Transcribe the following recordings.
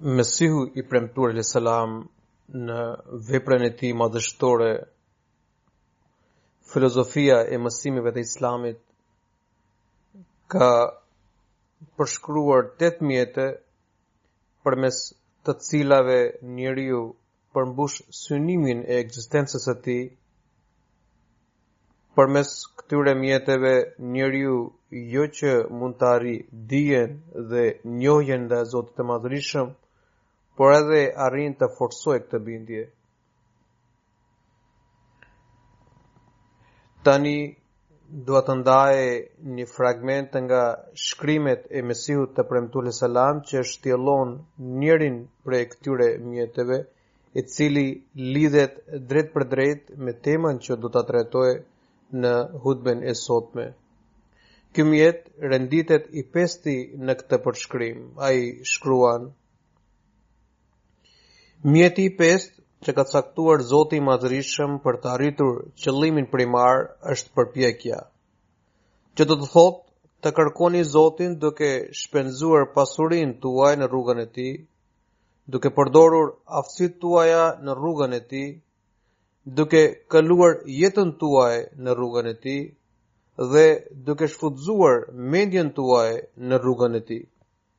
Mesihu i premtuar alejhi selam në veprën e tij madhështore filozofia e mësimeve të islamit ka përshkruar 8 mjete përmes të cilave njeriu përmbush synimin e ekzistencës së tij, përmes këtyre mjeteve njeriu jo që mund të arrijë dijen dhe njohjen ndaj Zotit të Madhërishëm, por edhe arrin të forcojë këtë bindje. Tani dua të ndaj një fragment nga shkrimet e Mesihut të Premtuar alejhi selam që shtjellon njërin prej këtyre mjeteve, i cili lidhet drejtpërdrejt me temën që do ta trajtoj në hutben e sotme. Ky mjet renditet i pesti në këtë përshkrim. Ai shkruan: Mjeti i pestë që ka caktuar Zoti i Madhërishëm për të arritur qëllimin primar është përpjekja. Që do të thotë të kërkoni Zotin duke shpenzuar pasurinë tuaj në rrugën e tij, duke përdorur aftësitë tuaja në rrugën e tij, duke kaluar jetën tuaj në rrugën e tij dhe duke shfrytëzuar mendjen tuaj në rrugën e tij.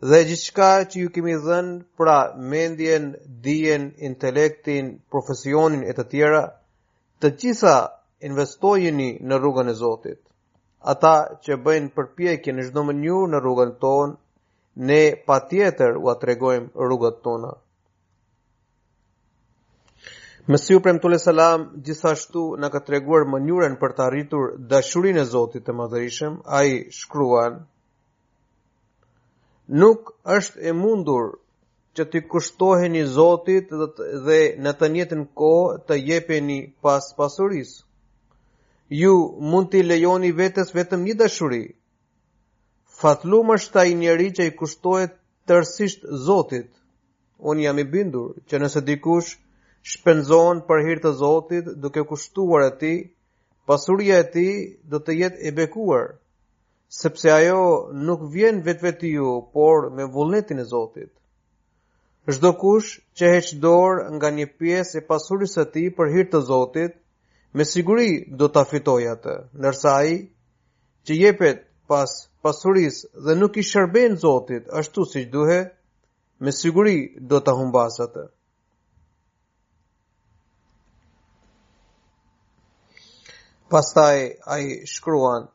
Dhe gjithçka që ju kemi dhënë, pra mendjen, dijen, intelektin, profesionin e të tjera, të gjitha investojeni në rrugën e Zotit. Ata që bëjnë përpjekje në çdo mënyrë në rrugën tonë, ne patjetër ua tregojmë rrugët tona. Mesihu i Premtuar alejhi selam gjithashtu na ka treguar mënyrën për të arritur dashurinë e Zotit të Madhërishëm. Ai shkruan: Nuk është e mundur që t'i kushtoheni Zotit dhe në të njëjtën kohë të jepeni pas pasurisë. Ju mund t'i lejoni vetes vetëm një dashuri. Fatlum është ai njeri që i kushtohet tërësisht Zotit. Unë jam i bindur që nëse dikush shpenzon për hir të Zotit duke iu kushtuar atij, pasuria e tij do të jetë e bekuar. Sepse ajo nuk vjen vetvetiu, por me vullnetin e Zotit. Çdokush që heq dorë nga një pjesë e pasurisë së tij për hir të Zotit, me siguri do ta fitojë atë, ndërsa ai që jepet pas pasurisë dhe nuk i shërben Zotit ashtu siç duhet, me siguri do ta humbasë atë. Pastaj ai shkruan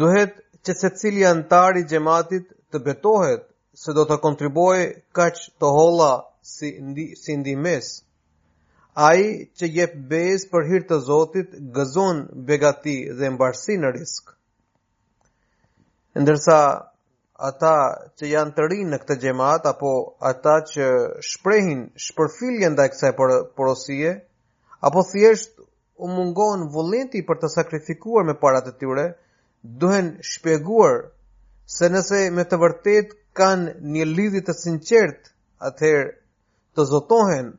Duhet që secili anëtar i xhamatit të betohet se do të kontribuojë kaq të holla si ndi, si ndihmesë. Ai që jep besë për hir të Zotit gëzon begati dhe mbarësi në risk. Ndërsa ata që janë të rinj në këtë xhamat apo ata që shprehin shpërfillje ndaj kësaj porosie apo thjesht u mungon vullneti për të sakrifikuar me paratë e tyre, duhen shpjeguar se nëse me të vërtetë kanë një lidhje të sinqertë, atëherë të zotohen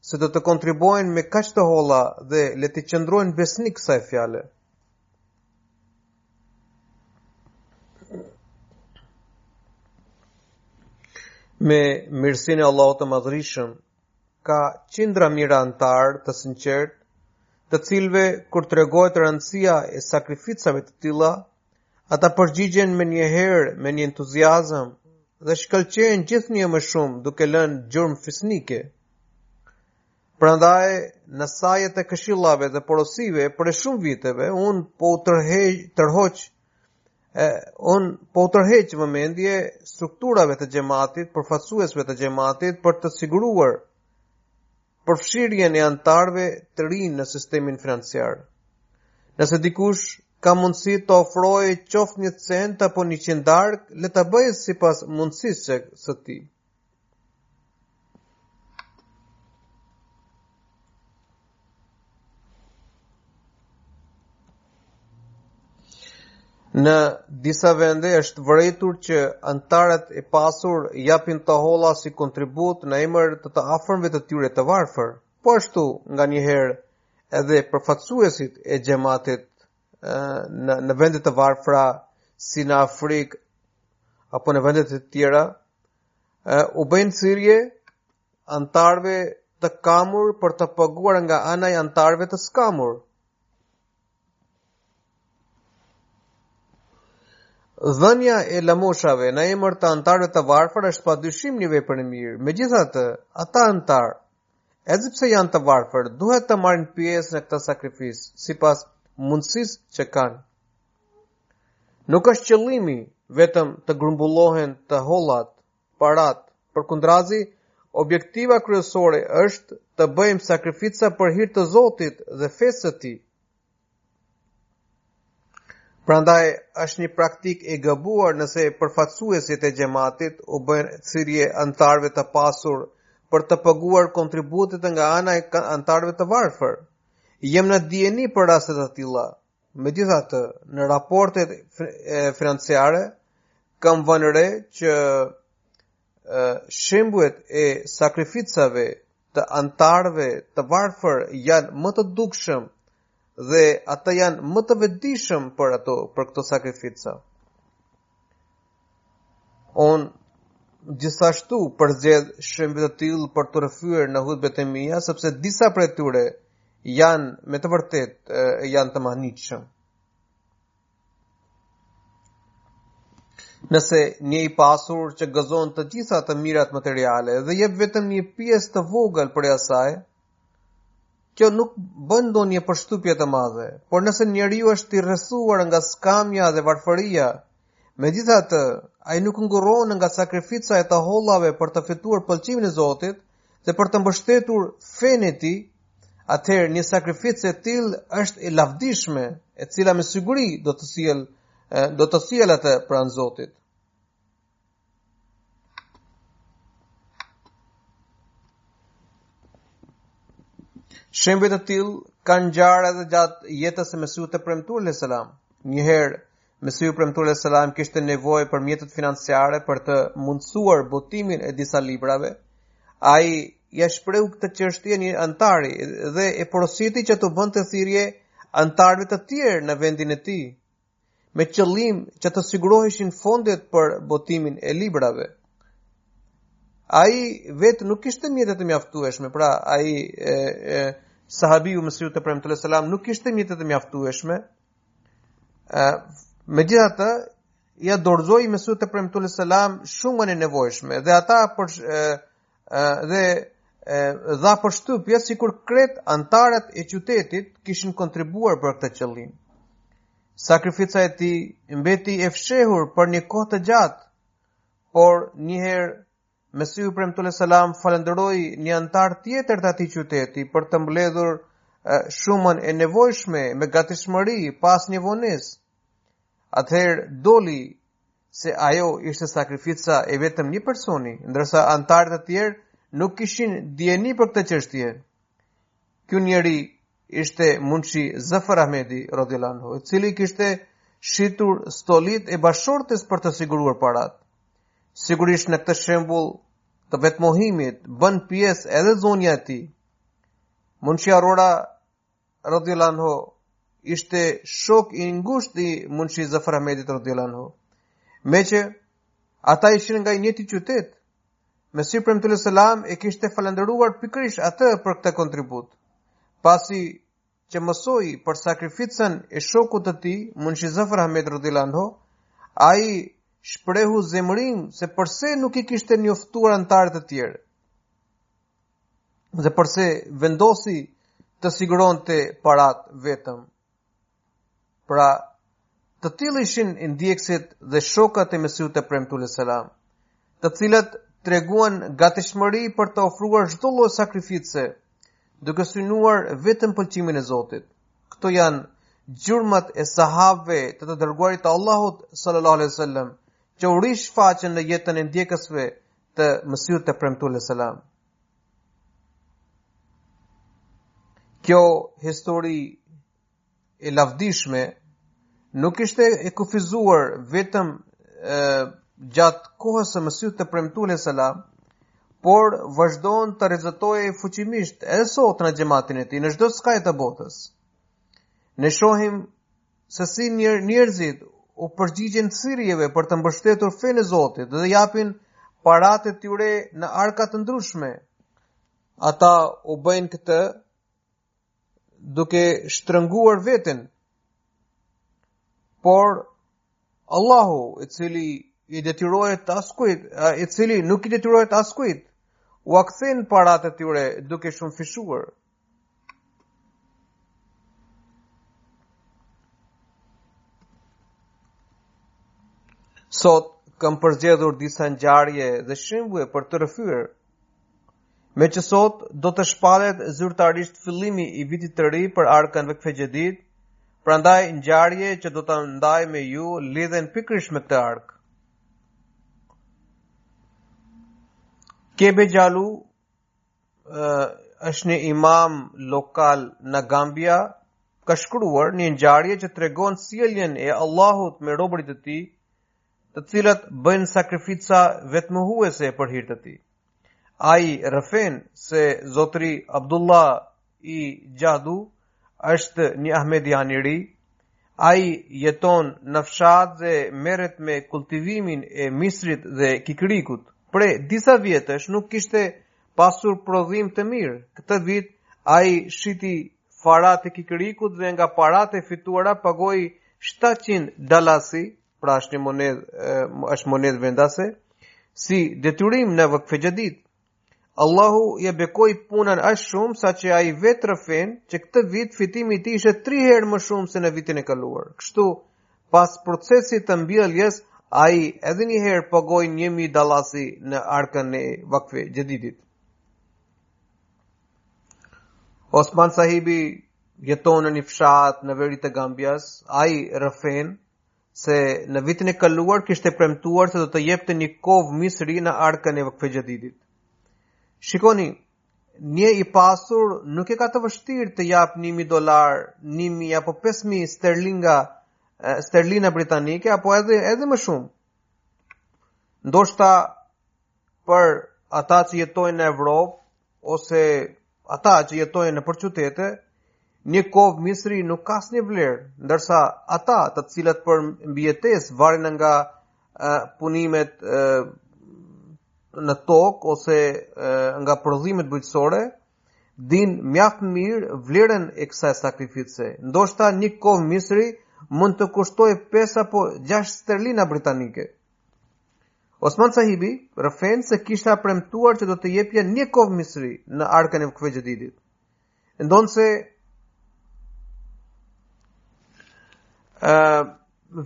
se do të kontribuojnë me kaq të holla dhe le t'i qëndrojnë besnikë kësaj fjale. Me mirësinë e Allahut të madhërishëm, ka qindra mijëra anëtarë të sinqertë, të cilëve kur tregohet rëndësia e sakrificave të tilla, ata përgjigjen menjëherë, me një entuziazëm dhe shkëlqejnë gjithnjë më shumë duke lënë gjurmë fisnike. Prandaj, në sajë të këshillave dhe porosive prej shumë viteve, unë po u tërheq, tërhoq e unë po u tërheq vëmendjen strukturave të xhamatit, përfaqësuesve të xhamatit për të siguruar përfshirjen e anëtarëve të rinj në sistemin financiar. Nëse dikush ka mundësi të ofrojë qoftë një cent apo një qindarkë, le ta bëjë sipas mundësisë së tij. Në disa vende është vërejtur që anëtarët e pasur japin të holla si kontribut në emër të të afërmve të tyre të varfër. Po ashtu, nganjëherë, edhe përfaqësuesit e xhamatit në, në vende të varfra, si në Afrikë, apo në vende të tjera, u bëjnë thirrje anëtarëve të kamur për të paguar nga ana e anëtarëve të skamur. Dhënia e lëmoshave në emër të anëtarëve të varfër është pa dyshim një vepër e mirë. Megjithatë, ata anëtarë, edhe pse janë të varfër, duhet të marrin pjesë në këtë sakrificë, sipas mundësisë që kanë. Nuk është qëllimi vetëm të grumbullohen të hollat, paratë, përkundrazi, objektiva kryesore është të bëjmë sakrifica për hir të Zotit dhe fesë së tij. Prandaj është një praktikë e gabuar nëse përfaqësuesit e xhamatit u bëjnë thirrje anëtarëve të pasur për të paguar kontributet nga ana e anëtarëve të varfër. Jam në dijeni për raste të tilla, Megjithatë, në raportet financiare kam vënë re që shembujt e sakrificave të anëtarëve të varfër janë më të dukshëm dhe ata janë më të vetëdijshëm për ato për këto sakrifica. Unë gjithashtu përzgjedh shembuj të tillë për t'i rrëfyer në hutbet e mia, sepse disa prej tyre janë me të vërtetë janë të mahnitshëm. Nëse një i pasur që gëzon të gjitha të mirat materiale dhe jep vetëm një pjesë të vogël prej saj, Kjo nuk bën ndonjë përshtypje të madhe, por nëse njeriu është i rrethuar nga skamja dhe varfëria, megjithatë, ai nuk ngurron nga sakrifica e të hollave për të fituar pëlqimin e Zotit dhe për të mbështetur fenë e tij, atëherë një sakrificë e tillë është e lavdishme, e cila me siguri do ta sjellë do ta sjellë atë pranë Zotit. Shembuj të tillë kanë ngjarë edhe gjatë jetës së Mesihut të premtuar alejhi selam. Një herë Mesihu i premtuar alejhi selam kishte nevojë për mjete financiare për të mundësuar botimin e disa librave. Ai ia shprehu këtë çështje një anëtari dhe e porositi që t'u bënte thirrje anëtarëve të tjerë në vendin e tij. me qëllim që të siguroheshin fondet për botimin e librave. Ai vetë nuk kishte mjete të mjaftueshme, pra ai e, e sahabiu i Mesihut të Premtuar alejhi selam nuk kishte mjete të mjaftueshme. ë Megjithatë, ia dorëzoi Mesihut të Premtuar alejhi selam shumën e nevojshme dhe dha për e, dhe dha përshtypje sikur krejt anëtarët e qytetit kishin kontribuar për këtë qëllim. Sakrifica e tij mbeti e fshehur për një kohë të gjatë, por njëherë Mesihu i Premtuar alejhi selam falënderoi një anëtar tjetër të atij qyteti për të mbledhur shumën e nevojshme me gatishmëri pa asnjë vonesë. Atëherë doli se ajo ishte sakrifica e vetëm një personi, ndërsa anëtarët e tjerë nuk kishin dijeni për këtë çështje. Ky njeri ishte Munshi Zafar Ahmedi radhiyallahu anhu, cili kishte shitur stolitë e bashkëshortes për të siguruar paratë. Sigurisht në këtë shembull të vetmohimit bën pjesë edhe zonja e tij. Munshi Arora radhiyallahu anhu ishte shok i ngushtë i Munshi Zafar Ahmedit radhiyallahu anhu. Meqë ata ishin nga i njëjti qytet, Mesihu i Premtuar alejhi selam e kishte falënderuar pikërisht atë për këtë kontribut. Pasi që mësoi për sakrificën e shokut të tij, Munshi Zafar Ahmed radhiyallahu anhu, ai shprehu zemërim se përse nuk i kishte njoftuar anëtarët e tjerë. Dhe përse vendosi të siguronte paratë vetëm. Pra, të tillë ishin ndjekësit dhe shokët e Mesihut të Premtuar alejhi selam, të cilët treguan gatishmëri për të ofruar çdo lloj sakrifice, duke synuar vetëm pëlqimin e Zotit. Këto janë gjurmat e sahabëve të të dërguarit të Allahut sallallahu alaihi wasallam, që u rishfaqën në jetën e ndjekësve të Mesihut të Premtuar alejhi selam. Kjo histori e lavdishme nuk ishte e kufizuar vetëm e, gjatë kohës së Mesihut të Premtuar alejhi selam, por vazhdon të rrezatojë fuqimisht edhe sot në xhematin e tij, në çdo skaj të botës. Ne shohim se si njerëzit u përgjigjen thirrjeve për të mbështetur fenë e Zotit dhe japin paratë e tyre në arka të ndryshme. Ata e bëjnë këtë duke shtrënguar veten. Por Allahu, i cili i detyrohet askujt, i cili nuk i detyrohet askujt, ua kthen paratë e tyre duke shumëfishuar, Sot kam përzgjedhur disa ngjarje dhe shembuj për të rrëfyer. Meqë sot do të shpalet zyrtarisht fillimi i vitit të ri për arkën Vakfe Xhedid, prandaj ngjarjet që do të ndaj me ju lidhen pikërisht me këtë arkë. Kebe Xhalu, është një imam lokal në Gambia, ka shkruar një ngjarje që tregon sjelljen e Allahut me robërit e tij, të cilët bëjnë sakrifica vetëmohuese për hir të tij. Ai rrëfen se zotëri Abdullah i Gjadu është një Ahmedian i ri. Ai jeton në fshat dhe merret me kultivimin e misrit dhe kikirikut. Prej disa vjetësh nuk kishte pasur prodhim të mirë. Këtë vit ai shiti farat e kikirikut dhe nga paratë e fituara pagoi 700 dalasi, pra është një monedhë është monedhë vendase, si detyrim në Vakfe Xhadid. Allahu ia bekoi punën aq shumë saqë ai vetë rrëfen që këtë vit fitimi i tij ishte 3 herë më shumë se në vitin e kaluar. Kështu, pas procesit të mbjelljes, ai edhe një herë pagoi 1000 dalasi në arkën e Vakfe Xhadidit. Osman Sahibi jeton në një fshat në veri të Gambias, ai rrëfen se në vitin e kaluar kishte premtuar se do të jepte një kovë misri në arkën e Vakfe Xhadidit. Shikoni, një i pasur nuk e ka të vështirë të japë 1000 dollarë, 1000 apo 5000 sterlinga, sterlina britanike apo edhe edhe më shumë. Ndoshta për ata që jetojnë në Evropë, ose ata që jetojnë nëpër qytete, një kovë misri nuk ka asnjë vlerë, ndërsa ata të cilët për mbijetesë varen nga punimet në tokë ose nga prodhimet bujqësore, dinë mjaft mirë vlerën e kësaj sakrifice. Ndoshta një kovë misri mund të kushtojë 5 apo 6 sterlina britanike. Osman Sahibi rrëfen se kishta premtuar që do të jepja një kovë misri në arkën e Vakfe Xhadidit. Ndonëse uh,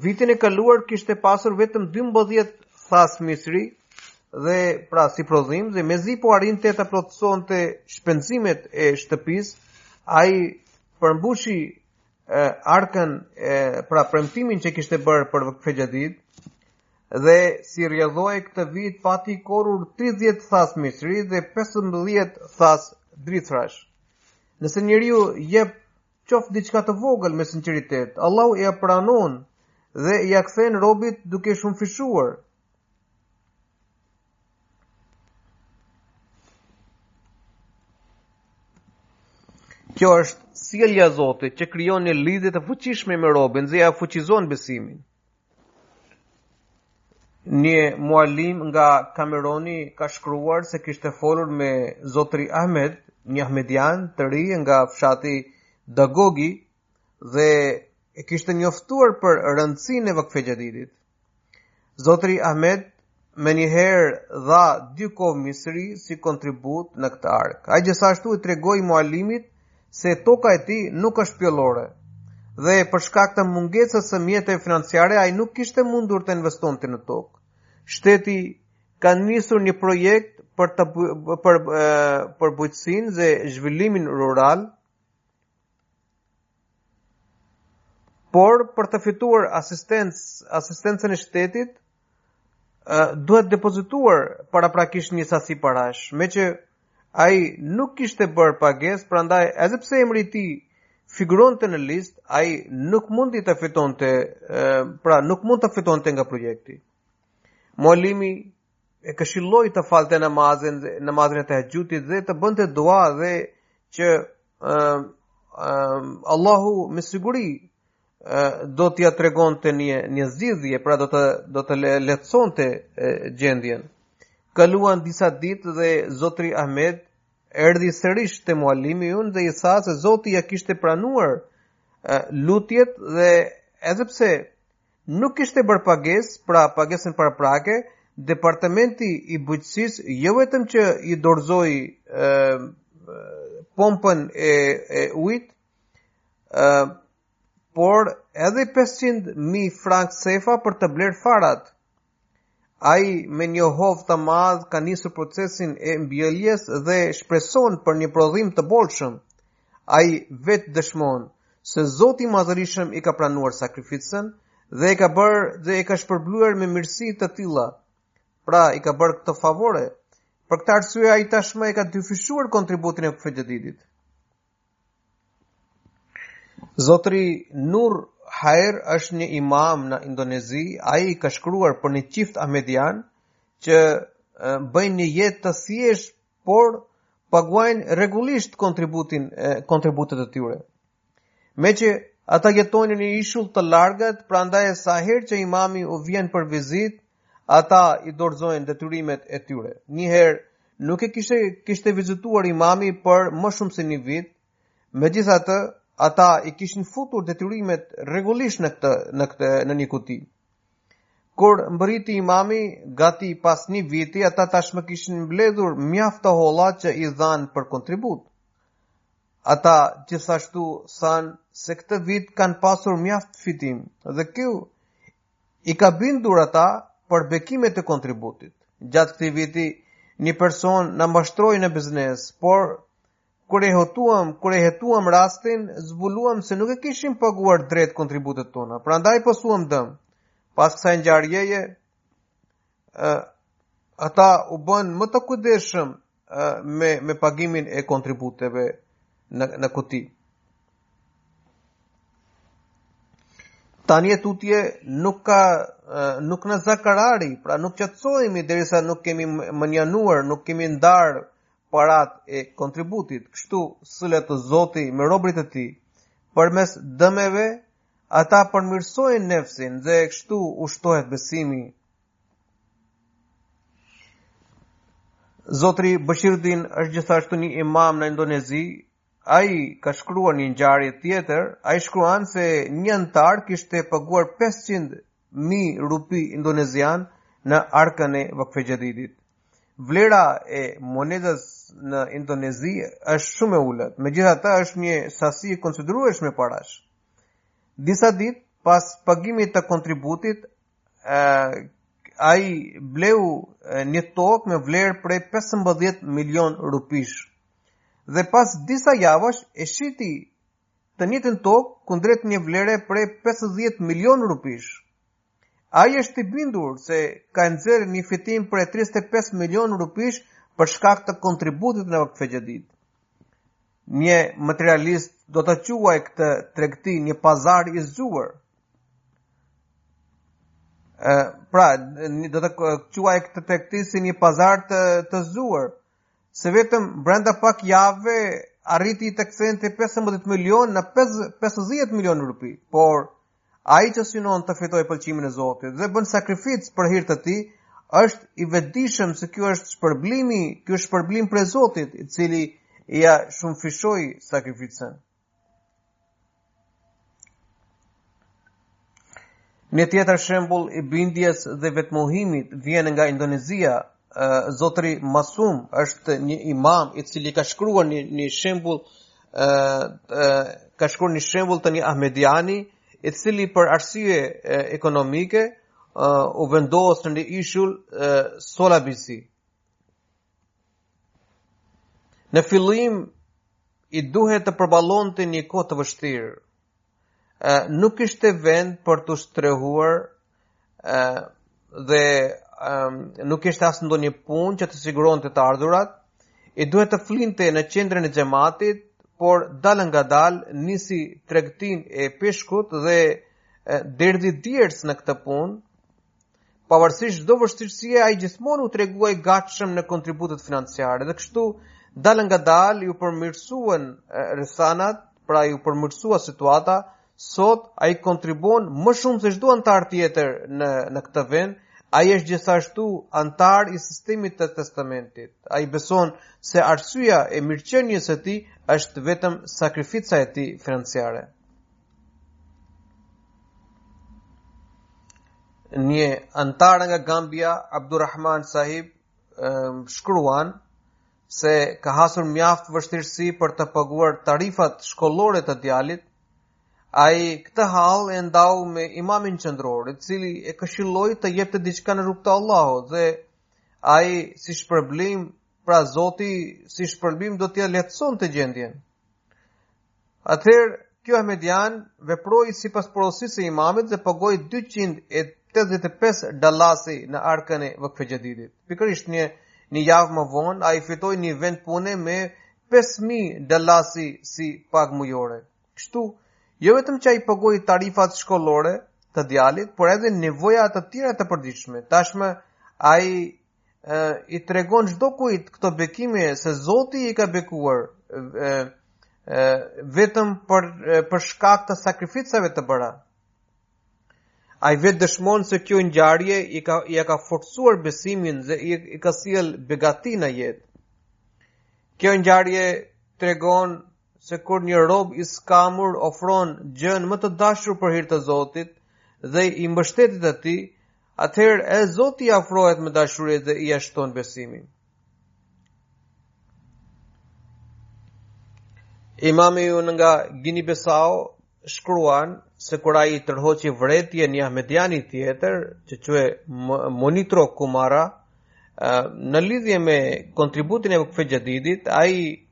vitin e kaluar kishte pasur vetëm 12 thasë misri dhe pra si prodhim dhe mezi po arrinte ta plotësonte shpenzimet e shtëpisë ai përmbushi uh, arkën uh, pra premtimin që kishte bërë për Vakfe Xhadid Dhe si rrjedhojë këtë vit pati korrur 30 thasë misri dhe 15 thasë drithërash. Nëse njeriu jep qoftë diçka të vogël me sinqeritet, Allahu ia pranon dhe ia kthen robit duke shumëfishuar. Kjo është sjellja e Zotit që krijon një lidhje të fuqishme me robin dhe ia fuqizon besimin. Një muallim nga Kameroni ka shkruar se kishte folur me zotëri Ahmed, një Ahmedian të ri nga fshati Dagogi dhe e kishte njoftuar për rëndësinë e Vakfe Xhadidit. Zotëri Ahmed menjëherë dha dy kovë misri si kontribut në këtë ark. Ai gjithashtu i tregoi mualimit se toka e tij nuk është pjellore dhe për shkak të mungesës së mjetëve financiare ai nuk kishte mundur të investonte në tokë. Shteti ka nisur një projekt për të për për bujqësinë dhe zhvillimin rural. Por për të fituar asistencë, asistencën e shtetit, duhet depozituar paraprakisht një sasi parash, meqë ai nuk kishte bërë pagesë, prandaj edhe pse emri i tij figuronte në listë, ai nuk mundi të fitonte, pra nuk mund të fitonte nga projekti. Mualimi e këshilloi të falte namazin, namazin e tehexhudit dhe të bënte dua dhe që uh, uh, Allahu me siguri uh, do t'ia tregonte një, një zgjidhje, pra do të, do të lehtësonte uh, gjendjen. Kaluan disa ditë dhe zotëri Ahmed erdhi sërish te mualimi ynë dhe i tha se Zoti ia kishte pranuar uh, lutjet dhe edhe pse Nuk kishte bërë pagesë, pra pagesën paraprake, Departamenti i Bujqësisë jo vetëm që i dorëzoi pompën e, e ujit, ë por edhe 500.000 frank sefa për të blerë farat. Ai me një hov të madh ka nisur procesin e mbjelljes dhe shpreson për një prodhim të bollshëm. Ai vetë dëshmon se Zoti i madhërishëm i ka pranuar sakrificën dhe e ka bërë dhe e ka shpërblyer me mirësi të tilla. Pra, i ka bërë këto favore. Për këtë arsye ai tashmë e ka dyfishuar kontributin e Vakfe Xhedidit. Zotëri Nur Hajr është një imam në Indonezi, ai ka shkruar për një çift ahmedian që bëjnë një jetë të thjeshtë, por paguajnë rregullisht kontributin kontributet e tyre. Meqë ata jetojnë në një ishull të largët, prandaj sa herë që imami u vjen për vizitë, Ata i dorëzojnë detyrimet e tyre. Njëherë, nuk e kishte, kishte vizituar imami për më shumë se një vit, megjithatë, ata i kishin futur detyrimet rregullisht në, këtë, në, këtë, në një kuti. Kur mbërriti imami, gati pas një viti, ata tashmë kishin mbledhur mjaft të holla që i dhanë për kontribut. Ata gjithashtu thanë se këtë vit kanë pasur mjaft fitim dhe kjo I ka bindur ata për bekimet e kontributit. Gjatë këtij viti, një person na mashtroi në biznes, por kur e hetuam, kur e hetuam rastin, zbuluam se nuk e kishim paguar drejt kontributet tona. Prandaj pësuam dëm. Pas kësaj ngjarjeje, ë ata u bënë më të kujdesshëm me me pagimin e kontributeve në në kuti. Tani e tutje nuk ka nuk na zë karari, pra nuk qetësohemi derisa nuk kemi mënjanuar, nuk kemi ndarë paratë e kontributit. Kështu sillet Zoti me robërit e tij përmes dëmeve ata përmirësojnë nefsin dhe kështu u shtohet besimi Zotri Bëshirdin është gjithashtu një imam në Indonezi, ai ka shkruar një ngjarje tjetër, ai shkruan se një anëtar kishte paguar 500.000 rupi indonezian në arkën e Vakfe Xhedidit. Vlera e monedhës në Indonezi është shumë e ulët, megjithatë është një sasi e konsiderueshme parash. Disa ditë pas pagimit të kontributit, ai bleu një tokë me vlerë prej 15 milion rupish. Dhe pas disa javësh e shiti të njëjtën tokë kundrejt një vlere prej 50 milion rupish. Ai është i bindur se ka nxjerrë një fitim prej 35 milion rupish për shkak të kontributit në Vakfe Xhedid. Një materialist do ta quajë këtë tregti një pazar i zgjuar. Ë pra, do ta quajë këtë tregti si një pazar të të zgjuar. Se vetëm brenda pak javëve arriti të kthente 15 milion në 50 milion rupi, por ai që synon të fitojë pëlqimin e Zotit dhe bën sakrificë për hir të tij, është i vetëdijshëm se ky është shpërblimi, ky është shpërblim prej Zotit, i cili ia shumëfishoi sakrificën. Një tjetër shembull i bindjes dhe vetmohimit vjen nga Indonezia. Zotri Masum është një imam i cili ka shkruar një, një shembull ka shkruar një shembull të një Ahmediani i cili për arsye ekonomike u vendos në ishull Sulavesi. Në fillim i duhet të përballonte një kohë të vështirë. Ë nuk ishte vend për t'u strehuar ë dhe um, nuk ishte as ndonjë punë që të siguronte të ardhurat. I duhet të flinte në qendrën e xhamatit, por dalëngadalë nisi tregtinë e peshkut dhe derdhi djersë në këtë punë, Pavarësisht çdo vështirësie, ai gjithmonë u tregua i gatshëm në kontributet financiare dhe kështu dalëngadalë iu përmirësuan rrethanat, pra iu përmirësua situata, sot ai kontribuon më shumë se çdo anëtar tjetër në në këtë vend. Ai është gjithashtu anëtar i sistemit të testamentit. Ai beson se arsyeja e mirëqenies së tij është vetëm sakrifica e tij financiare. Një anëtar nga Gambia, Abdurrahman Sahib, shkruan se ka hasur mjaft vështirësi për të paguar tarifat shkollore të djalit, ai këtë hall e ndau me imamin qendror, i cili e këshilloi të jepte diçka në rrugë të Allahut dhe ai si shpërblim, pra Zoti si shpërblim do t'ia lehtësonte gjendjen. Atëherë, kjo ahmedian veproi sipas porosisë së imamit dhe pagoi 285 dallasi në arkën e Vakfe Xhedidit. Pikërisht një javë më vonë, ai fitoi një vend pune me 5000 dallasi si pagë mujore. Kështu, jo vetëm që ai pagoi tarifat shkollore të djalit, por edhe nevoja të tjera të përditshme. Tashmë ai i tregon çdokujt këto bekime se Zoti i ka bekuar e, e, vetëm për e, për shkak të sakrificave të bëra. Ai vetë dëshmon se kjo ngjarje i ka i ka forcuar besimin dhe i, i ka sjellë begati në jetë. Kjo ngjarje tregon se kur një rob i skamur ofron gjënë më të dashur për hir të Zotit dhe i mbështetet atij, Atëherë edhe Zoti i afrohet me dashuri dhe ia shton besimin. Imami ynë nga Gini Bisao shkruan se kur ai tërhoqi vërejtjen një ahmediani tjetër që quhet Monitro Kumara në lidhje me kontributin e Vakfe Xhedidit, ai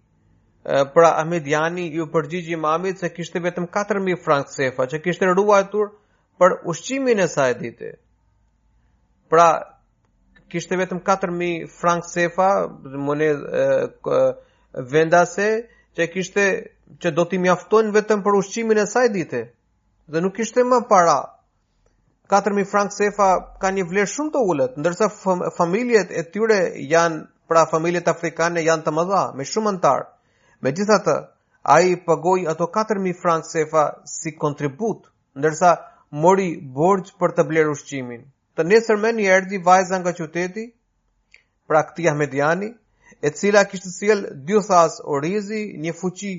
pra ahmediani iu përgjigj imamit se kishte vetëm 4.000 frank sefa që kishte ruajtur për ushqimin e asaj dite. Pra, kishte vetëm 4.000 frank sefa, monedhë vendase, që kishte që do t'i mjaftonin vetëm për ushqimin e asaj dite. Dhe nuk kishte më para. 4.000 frank sefa kanë një vlerë shumë të ulët, ndërsa familjet e tyre janë, pra familjet afrikane janë të mëdha, me shumë anëtarë. Megjithatë, ai pagoi ato 4.000 frank sefa si kontribut ndërsa mori borxh për të blerë ushqimin. Të nesërmen i erdhi vajza nga qyteti, pra këtij Ahmediani, e cila kishte sjellë dy thasë orizi, një fuçi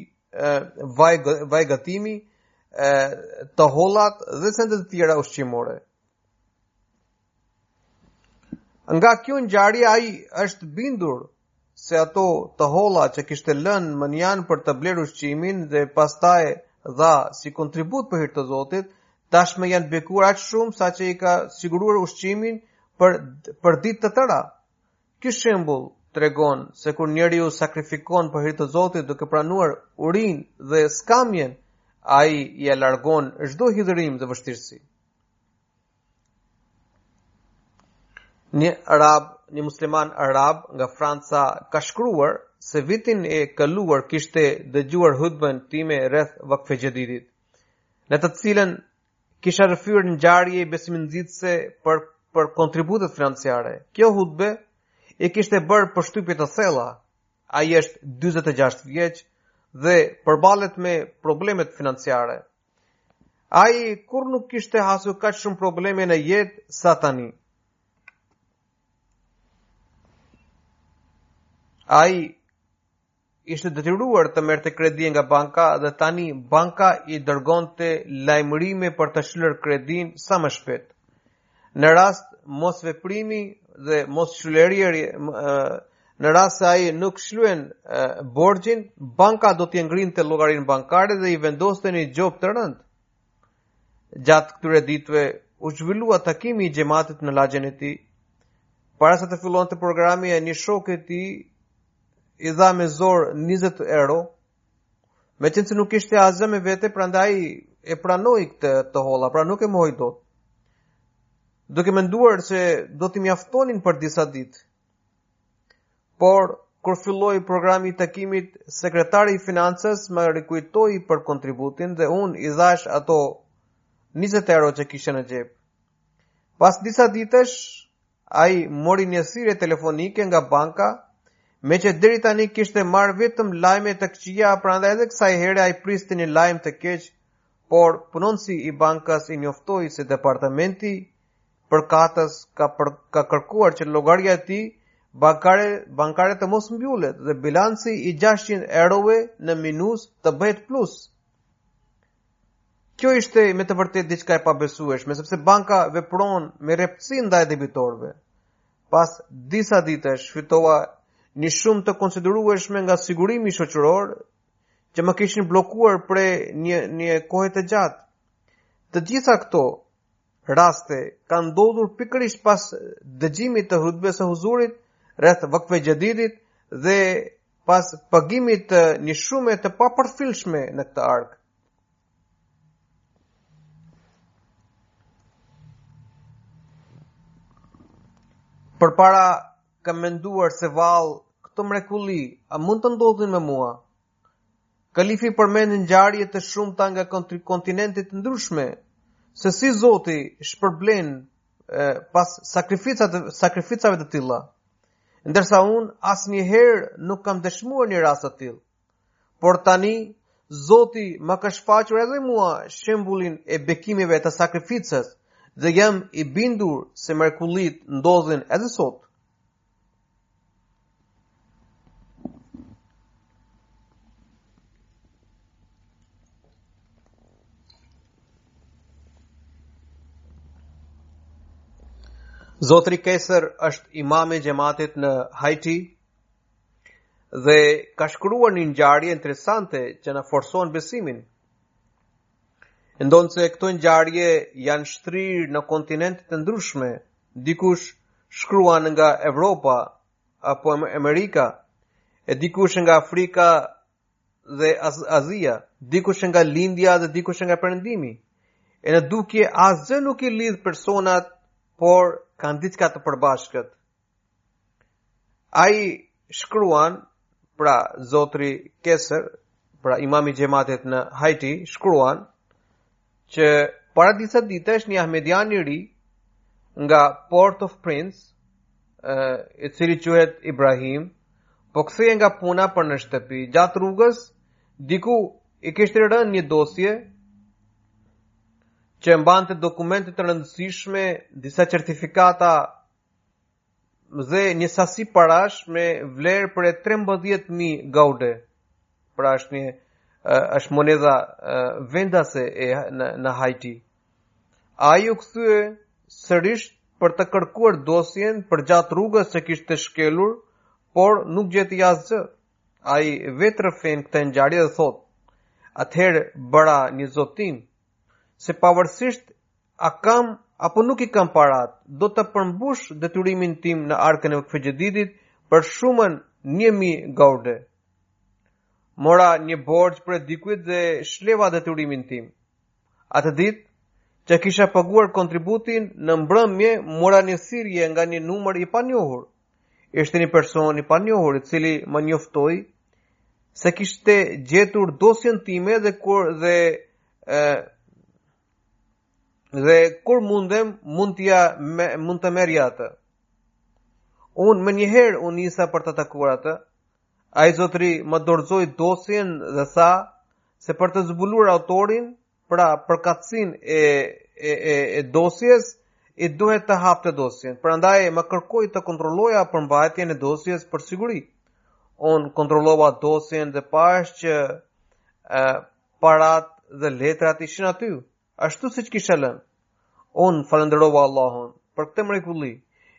vaj vaj gatimi, e, të holla dhe sende të tjera ushqimore. Nga kjo ngjarje ai është bindur se ato të holla që kishte lënë mënjanë për të blerë ushqimin dhe pastaj dha si kontribut për hir të Zotit, tashmë janë bekuar aq shumë saqë i ka siguruar ushqimin për për ditë të tëra. Ky shembull tregon se kur njeriu sakrifikon për hir të Zotit duke pranuar urinë dhe skamjen, ai ia largon çdo hidhërim dhe vështirësi. Një arab, një musliman arab nga Franca ka shkruar se vitin e kaluar kishte dëgjuar hutben time rreth Vakfe Xhedidit, në të cilën kisha rrëfyer ngjarje besimnxitëse për për kontributet financiare. Kjo hutbe i kishte bërë përshtypje të thella. Ai është 46 vjeç dhe përballet me problemet financiare. Ai kurrë nuk kishte hasur kaq shumë probleme në jetë sa tani. Ai ishte detyruar të merrte kredi nga banka dhe tani banka i dërgonte lajmërime për të shlyer kredinë sa më shpejt. Në rast mosveprimi dhe mosshlyerjeje në rast se ai nuk shlyen borxhin, banka do t'ia ngrinte llogarinë bankare dhe i vendoste një gjobë të rëndë. Gjatë këtyre ditëve u zhvillua takimi i xhematit në lagjen e tij. Para se të fillonte programi, një shok i tij i dha me zor 20 euro Meqenëse nuk kishte asgjë me vete, prandaj i pranoi këto të holla, pra nuk e mohoi dot. Duke menduar se do t'i mjaftonin për disa ditë. Por, kur filloi programi i takimit, sekretari i financës më rikujtoi për kontributin dhe unë i dhashë ato 20 euro që kisha në xhep. Pas disa ditësh, Ai mori një thirrje telefonike nga banka, meqë deri tani kishte marrë vetëm lajme të këqija, prandaj edhe kësaj here ai priste një lajm të keq, por punonësi i bankës e njoftoi se departamenti përkatës ka, për, ka kërkuar që llogaria e tij bankare, bankare të mos mbyllet dhe bilanci i 600 eurove në minus të bëhet plus. Kjo ishte me të vërtetë diçka e pabesueshme, sepse banka vepron me rreptësi ndaj debitorëve. Pas disa ditësh fitova një shumë të konsiderueshme nga sigurimi shoqëror që më kishin bllokuar prej një kohe të gjatë. Të gjitha këto raste kanë ndodhur pikërisht pas dëgjimit të hutbes së huzurit rreth vakfe xhedidit dhe pas pagimit të një shume të papërfillshme në këtë arkë. Përpara kam menduar se vallë këto mrekulli a mund të ndodhin me mua. Kalifi përmend ngjarje të shumta nga kontinente të ndryshme, se si Zoti shpërblen pas sakrificave të sakrificave të tilla. Ndërsa unë asnjëherë nuk kam dëshmuar një rast të tillë. Por tani Zoti më ka shfaqur edhe mua shembullin e bekimeve të sakrificës dhe jam i bindur se mrekullitë ndodhin edhe sot. Zotri Keser është imami i xhematit në Haiti dhe ka shkruar një ngjarje interesante që na forcon besimin. Ndonëse këto ngjarje janë shtrirë në kontinente të ndryshme, dikush shkruan nga Evropa apo Amerika, e dikush nga Afrika dhe Azia, dikush nga Lindja dhe dikush nga Perëndimi. E në dukje asgjë nuk i lidh personat, por kanë diçka të përbashkët. Ai shkruan, pra Zotri Keser, pra Imami i Xhematit në Haiti, shkruan që para disa ditësh një ahmedian i ri nga Port of Prince, i cili quhet Ibrahim, po kthehej nga puna për në shtëpi. Gjatë rrugës diku i kishte rënë një dosje që mbante dokumente të rëndësishme, disa certifikata dhe një sasi parash me vlerë prej 13.000 gaude, pra është një është monedha vendase e në, në Haiti. Ai u kthye sërish për të kërkuar dosjen përgjatë rrugës që kishte shkelur, por nuk gjeti asgjë. Ai vetë rrëfen këtë ngjarje dhe thotë, atëherë bëra një zotim, se pavarësisht a kam apo nuk i kam paratë, do të përmbush detyrimin tim në arkën e Vakf-e-Xhedidit për shumën një mijë gaurde. Mora një borxh prej dikujt dhe shleva detyrimin tim. Atë ditë, që kisha paguar kontributin në mbrëmje mora një thirrje nga një numër i panjohur. Ishte një person i panjohur i cili më njoftoi se kishte gjetur dosjen time dhe kur dhe e, Dhe kur mundem, mund t'ja mund të merrja atë. Unë menjëherë u nisa për ta takuar atë. Ai zotëri më dorëzoi dosjen dhe tha se për të zbuluar autorin, pra përkatësinë e e e, e dosjes, i duhet të hapte dosjen. Prandaj më kërkoi të kontrolloja përmbajtjen e dosjes për siguri. Unë kontrollova dosjen dhe pashë që paratë dhe letrat ishin aty, ashtu siç kisha lënë. Unë falënderova Allahun për këtë mrekulli.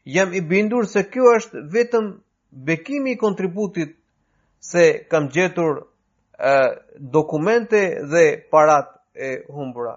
Jam i bindur se kjo është vetëm bekimi i kontributit se kam gjetur e, dokumente dhe paratë e humbura.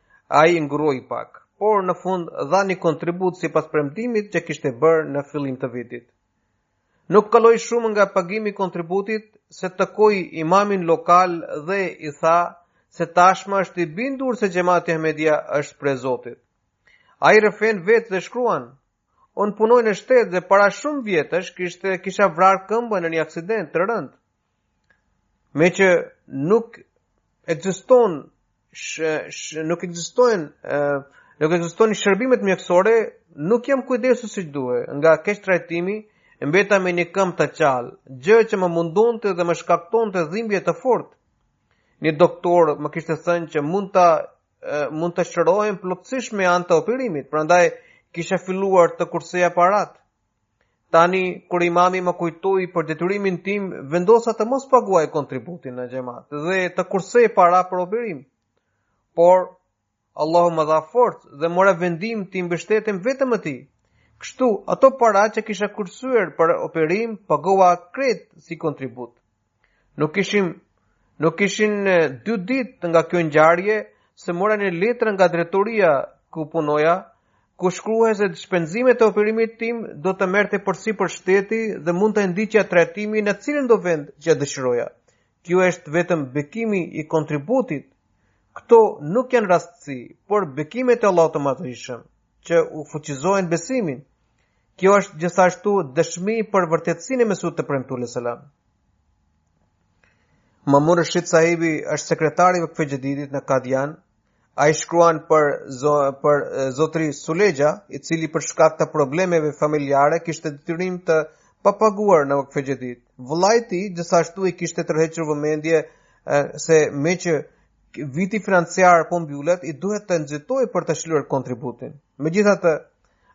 Ai ngurroi pak, por në fund dha një kontribut sipas premtimit që kishte bërë në fillim të vitit. Nuk kaloi shumë nga pagimi i kontributit se takoi imamin lokal dhe i tha se tashmë është i bindur se xhemati Ahmedia është prej Zotit. Ai rrëfen vetë dhe shkruan, unë punoj në shtet dhe para shumë vjetësh kishte kisha vrarë këmbën në një aksident të rëndë. Meqë nuk ekziston nuk ekzistojnë nuk ekzistojnë shërbimet mjekësore, nuk jam kujdesur si duhet nga keqtrajtimi, e mbeta me një këmbë të çalë, gjë që më mundonte dhe më shkaktonte dhimbje të fortë. Një doktor më kishte thënë që mund ta mund të shërohem plotësisht me anë të operimit, prandaj kisha filluar të kurseja paratë. Tani, kur imami më kujtoi për detyrimin tim, vendosa të mos paguaj kontributin në xhemat dhe të kursej para për operim. Por, Allahu më dha forcë dhe mora vendim t'i mbështetem vetëm Atij. Kështu, ato para që kisha kursyer për operim, pagova krejt si kontribut. Nuk ishim nuk ishin 2 ditë nga kjo ngjarje që mora një letër nga drejtoria ku punoja, ku shkruhej se shpenzimet e operimit tim do të merrte përsipër shteti dhe mund të ndiqja trajtimin në cilindo vend që e dëshiroja. Kjo është vetëm bekimi i kontributit. Këto nuk janë rastësi, por bekimet e Allahut të Madhërishëm që u fuqizojnë besimin. Kjo është gjithashtu dëshmi për vërtetësinë e Mesihut të Premtuar alejhi selam. Mamur Rashid sahibi është sekretari i Vakfe Xhedidit në Kadian. Ai shkruan për zo, për zotri Sulexha, i cili për shkak të problemeve familjare kishte detyrim të papaguar në Vakfe Xhedid. Vëllai i tij gjithashtu i kishte tërhequr vëmendjen se meqë viti financiar po mbyllej, i duhet të nxitojë për të shlyer kontributin. Megjithatë,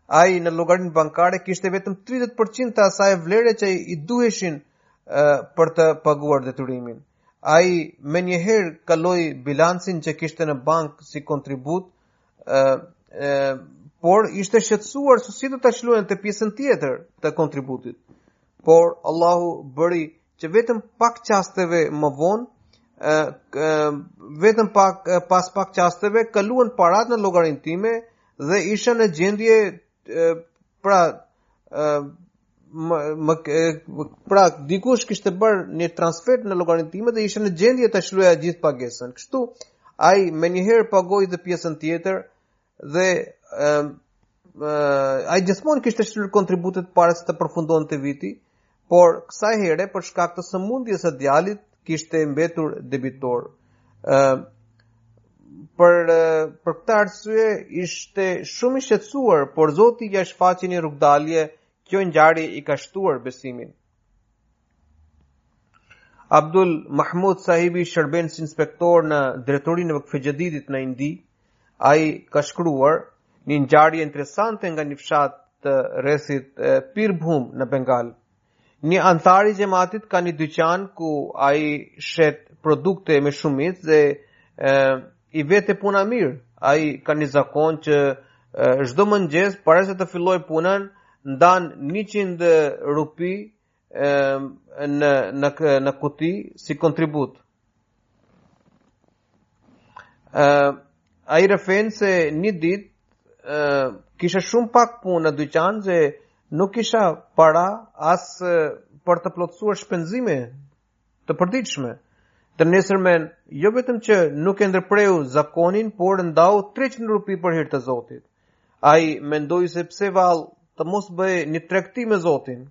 Ai në llogarinë bankare kishte vetëm 30% të asaj vlere që i duheshin për të paguar detyrimin. Ai menjëherë kaloi bilancin që kishte në bankë si kontribut, por ishte shqetësuar se si do ta shlyente pjesën tjetër të kontributit. Por Allahu bëri që vetëm pak çaste më vonë vetëm pak pas pak çasteve kaluan paratë në llogarinë time dhe isha në gjendje pra më pra dikush kishte bërë një transfertë në llogarinë time dhe isha në gjendje ta shlyeja gjithë pagesën. Kështu ai menjëherë pagoi dhe pjesën tjetër Dhe uh, ai gjithmonë kishte shlyer kontributet para se të përfundonte viti, por kësaj here për shkak të sëmundjes së djalit kishte mbetur debitor. ë uh, për për këtë arsye ishte shumë i shqetësuar, por Zoti ia shfaqi një rrugdalje, kjo ngjarje i ka shtuar besimin. Abdul Mahmud Sahibi shërben si inspektor në drejtorinë e Vakfe Xhedidit në Indi, ai ka shkruar një ngjarje interesante nga një fshat të rrethit Birbhum në Bengal. Një anëtar i xhematit ka një dyqan ku ai shet produkte me shumicë dhe I vete puna mirë, ai ka një zakon që çdo mëngjes, para se të fillojë punën, ndan 100 rupi në, në, në kuti si kontribut. Ai rrëfen se një ditë, kisha shumë pak punë në dyqan, sa nuk kisha para as për të plotësuar shpenzime të përditshme. Të nesërmen, jo vetëm që nuk e ndërpreu zakonin, por ndau 300 rupi për hir të Zotit. Ai mendoi se pse vallë të mos bëj një tregti me Zotin.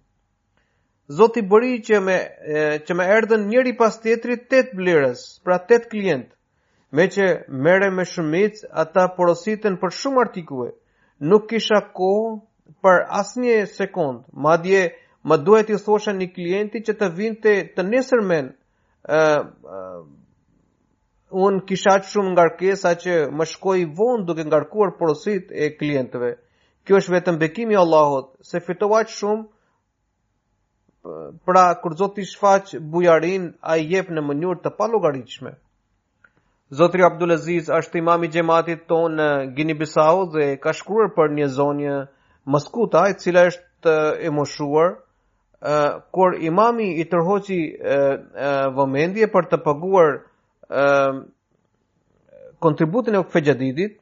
Zoti bëri që me e, që më erdhën njëri pas tjetrit 8 blerës, pra 8 klientë. Meqë merrem me shumicë, ata porositën për shumë artikuj. Nuk kisha kohë për asnjë sekondë. Madje më duhej t'i thosha një klienti që të vinte të nesërmen. Ë unë kisha aq shumë ngarkesa që më shkoi vonë duke ngarkuar porositë e klientëve. Kjo është vetëm bekimi i Allahut, se fitova aq shumë Pra, kur Zoti shfaq bujarinë, ai jep në mënyrë të pallogaritshme. Zotëri Abdul Aziz është imam i xhamatit tonë në Gini Bisau dhe ka shkruar për një zonjë Moskuta, e cila është e moshuar, kur imami i tërhoqi vëmendje për të paguar kontributin e Uakfe Xhadidit,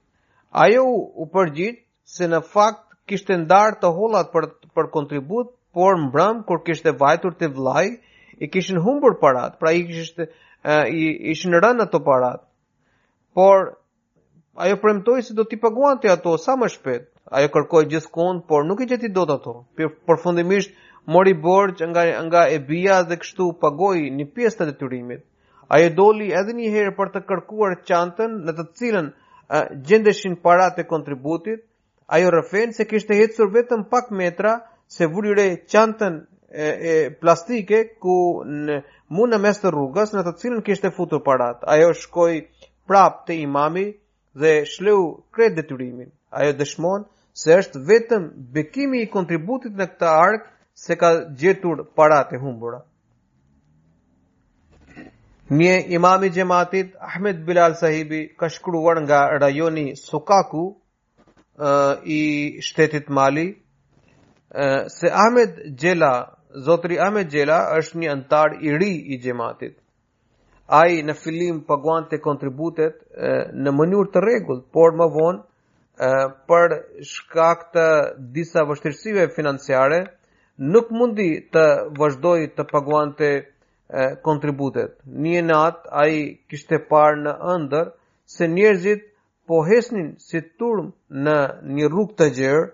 ajo u përgjigj se në fakt kishte ndarë të hollat për, për kontribut, por mbrëm, kur kishte vajtur te vëllai, i kishin humbur paratë, pra i kishte, i, ishin rënë ato paratë. Por, ajo premtoi se do t'i paguante ato, sa më shpejt, ajo kërkoi gjithkund, por nuk i gjeti dot ato. Për, përfundimisht, mori borxh nga, nga e bija dhe kështu pagoi një pjesë të detyrimit. Ajo doli edhe një herë për të kërkuar çantën në të cilën gjendeshin paratë e kontributit. Ajo rrëfen se kishte ecur vetëm pak metra se vuri re çantën e, e plastike ku në, mu në mes të rrugës në të cilën kishte futur paratë. Ajo shkoi prapë te imami dhe shleu krejt detyrimin. Ajo dëshmon se është vetëm bekimi i kontributit në këtë arkë se ka gjetur paratë e humbura. Një imam i xhamatit Ahmed Bilal Sahibi ka shkruar nga rajoni Sukaku i shtetit Mali se Ahmed Xhela, zotëri Ahmed Xhela është një anëtar i ri i xhamatit. Ai në fillim paguante kontributet në mënyrë të rregullt, por më vonë për shkak të disa vështirësive financiare nuk mundi të vazhdojë të paguante kontributet. Një natë ai kishte parë në ëndërr se njerëzit po ecnin si turmë në një rrugë të gjerë,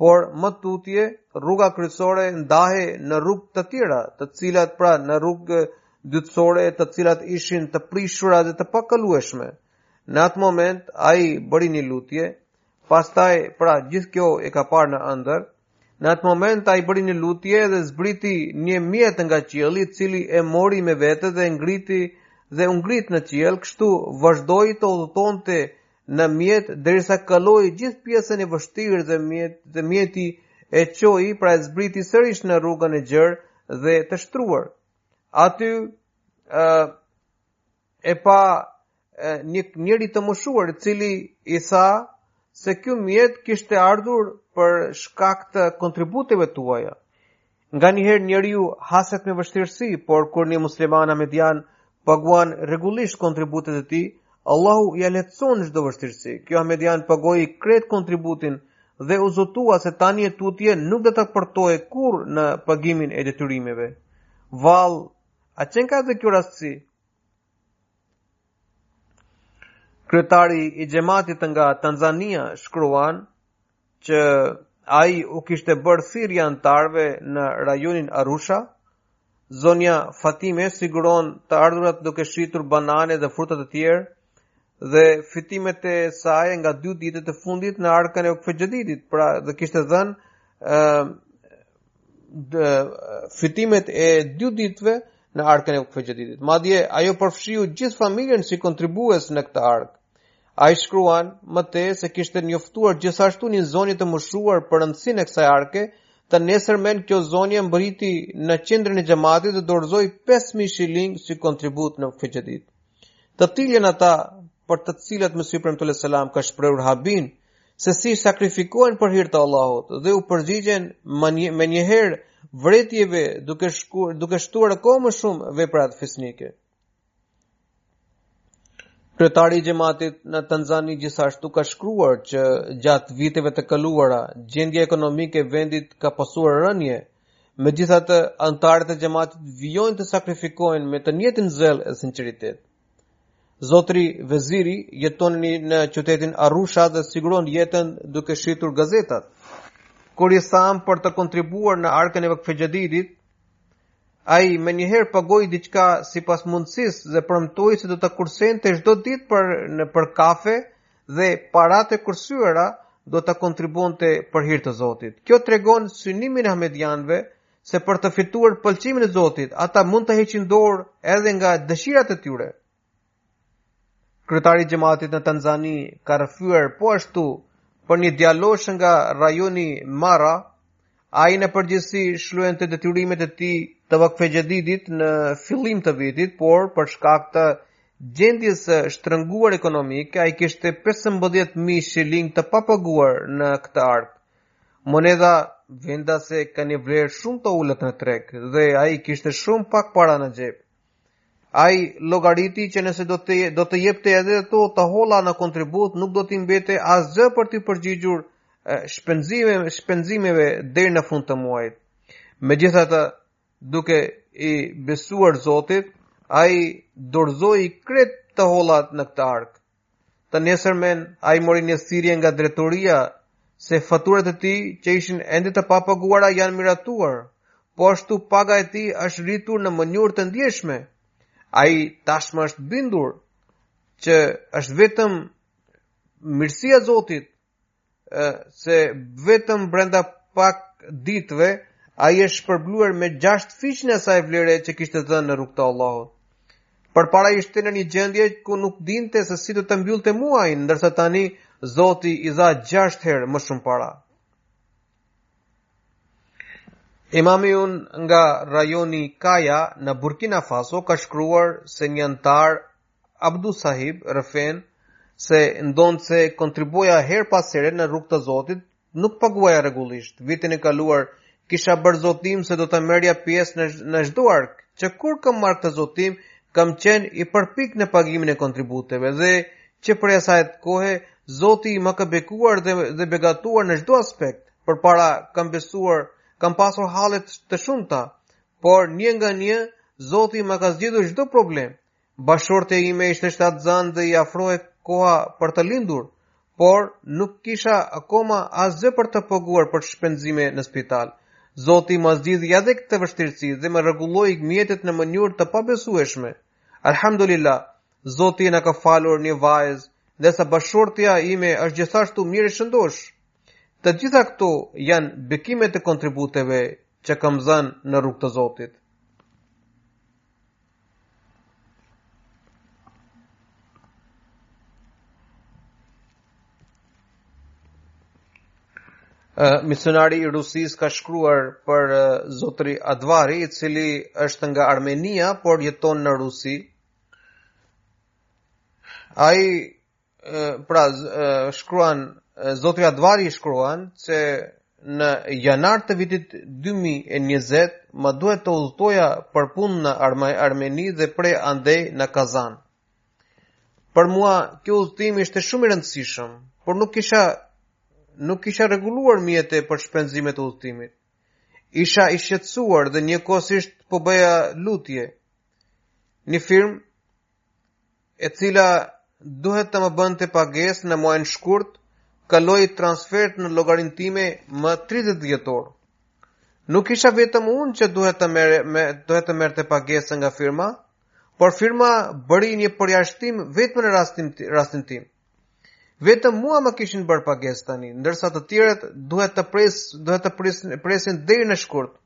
por më tutje rruga kryesore ndahej në rrugë të tjera, të cilat pra në rrugë dytësore të cilat ishin të prishura dhe të pakalueshme. Në atë moment ai bëri një lutje, pastaj pra gjithë kjo e ka parë në ëndërr, Në atë moment ai bëri një lutje dhe zbriti një mjet nga qielli, i cili e mori me vete dhe e ngriti dhe u ngrit në qiell, kështu vazhdoi të udhëtonte në mjet derisa kaloi gjithë pjesën e vështirë dhe mjet dhe mjeti e çoi pra e zbriti sërish në rrugën e gjerë dhe të shtruar. Aty ë uh, e pa një njeri të moshuar i cili i tha se ky mjet kishte ardhur për shkak të kontributeve tuaja. Nganjëherë njeriu haset me vështirësi, por kur një musliman ahmedian paguan rregullisht kontributet e tij, Allahu ia lehtëson çdo vështirësi. Ky ahmedian pagoi krejt kontributin dhe u zotua se tani e tutje nuk do të përtojë kurrë në pagimin e detyrimeve. Vallë, a qenka edhe kjo rastësi? Kryetari i xhamatit nga Tanzania shkruan që ai u kishte bërë thirrje anëtarëve në rajonin Arusha. Zonja Fatime siguron të ardhurat duke shitur banane dhe fruta të tjerë dhe fitimet e saj nga dy ditët e fundit në arkën e Vakfe Xhedidit, pra dhe kishte dhënë ë fitimet e dy ditëve në arkën e Vakfe Xhedidit. Madje ajo përfshiu gjithë familjen si kontribues në këtë arkë. Ai shkruan më tej se kishte njoftuar gjithashtu një zonjë të moshuar për rëndësinë e kësaj arke, të nesërmen kjo zonjë mbërriti në qendrën e xhamatit dhe dorëzoi 5000 shilinga si kontribut në Vakfe Xhedid. Të tillë janë ata për të cilët Mesihu i Premtuar alejhi selam ka shprehur habinë se si sakrifikohen për hir të Allahut dhe u përgjigjen menjëherë vërejtjeve duke shkuar duke shtuar akoma më shumë veprat fisnike. Kryetari i xhamatit në Tanzani gjithashtu ka shkruar që gjatë viteve të kaluara gjendja ekonomike e vendit ka pasur rënie Megjithatë, anëtarët e xhamatit vijojnë të sakrifikojnë me të njëjtin zell e sinqeritet. Zotri Veziri jeton në qytetin Arusha dhe siguron jetën duke shitur gazetat. Kur i thamë për të kontribuar në arkën e Vakfe Xhedidit, ai menjëherë pagoi diçka sipas mundësisë dhe premtoi se do të kursente çdo ditë për, në, për kafe dhe paratë e kursyera do të kontribuonte për hir të Zotit. Kjo tregon synimin e ahmedianëve se për të fituar pëlqimin e Zotit, ata mund të heqin dorë edhe nga dëshirat e tyre. Kryetari i xhamatit në Tanzani ka rrëfyer po ashtu për një djalosh nga rajoni Mara, Ai në përgjithësi shlyente detyrimet e tij të Vakfe Xhedidit në fillim të vitit, por për shkak të gjendjes së shtrënguar ekonomike, ai kishte 15.000 shilinga të papaguar në këtë ark. Monedha vendase ka një vlerë shumë të ulët në treg dhe ai kishte shumë pak para në xhep. Ai llogariti që nëse do të do të jepte edhe ato të holla në kontribut, nuk do të mbete asgjë për t'iu përgjigjur shpenzimeve shpenzimeve deri në fund të muajit. Megjithatë, duke i besuar Zotit, ai dorëzoi krejt të hollat në këtë ark. Të nesërmen, ai mori një thirrje nga drejtoria se faturat e tij që ishin ende të papaguara janë miratuar, po ashtu paga e tij është rritur në mënyrë të ndjeshme. Ai tashmë është bindur që është vetëm mirësia e Zotit se vetëm brenda pak ditëve ai është shpërblyer me gjashtëfishin e asaj vlere që kishte dhënë në rrugë të Allahut. Përpara ishte në një gjendje ku nuk dinte se si do ta mbyllte muajin, ndërsa tani Zoti i dha gjashtë herë më shumë para. Imami ynë nga rajoni Kaja në Burkina Faso ka shkruar se një anëtar Abdu Sahib rrëfen se ndonëse kontribuoja herë pas here në rrugë të Zotit, nuk paguaja rregullisht. Vitin e kaluar kisha bërë zotim se do të merrja pjesë në në çdo ark. Që kur kam marrë këtë zotim, kam qenë i përpiktë në pagimin e kontributeve dhe që prej asaj kohe Zoti më ka bekuar dhe dhe begatuar në çdo aspekt. Përpara kam besuar, kam pasur halle të shumta, por një nga një Zoti më ka zgjidhur çdo problem. Bashkëshortja ime ishte shtatzënë dhe i afrohej koha për të lindur, por nuk kisha akoma asgjë për të paguar për shpenzime në spital. Zoti më zgjidhi edhe këtë vështirësi dhe më rregulloi mjetet në mënyrë të pabesueshme. Alhamdulillah, Zoti na ka falur një vajzë, ndërsa bashkëshortja ime është gjithashtu mirë e shëndoshë. Të gjitha këto janë bekimet e kontributeve që kam dhënë në rrugë të Zotit. misionari i Rusisë ka shkruar për zotri Advari, i cili është nga Armenia, por jeton në Rusi. Ai pra shkruan Zotri Advari shkruan se në janar të vitit 2020 më duhet të udhëtoja për punë në Armeni dhe prej andej në Kazan. Për mua kjo udhëtim ishte shumë i rëndësishëm, por nuk kisha nuk kisha rregulluar mjetet për shpenzimet e udhëtimit. Isha i shqetësuar dhe njëkohësisht po bëja lutje. Një firmë e cila duhet të më bënte pagesë në muajin shkurt, kaloi transfert në llogarinë time më 30 dhjetor. Nuk isha vetëm unë që duhet të merr me duhet të merrte pagesën nga firma, por firma bëri një përjashtim vetëm në rastin rastin tim. Vetëm mua më kishin bërë pagesë tani, ndërsa të tjerët duhet të pres duhet të presin presin deri në shkurt.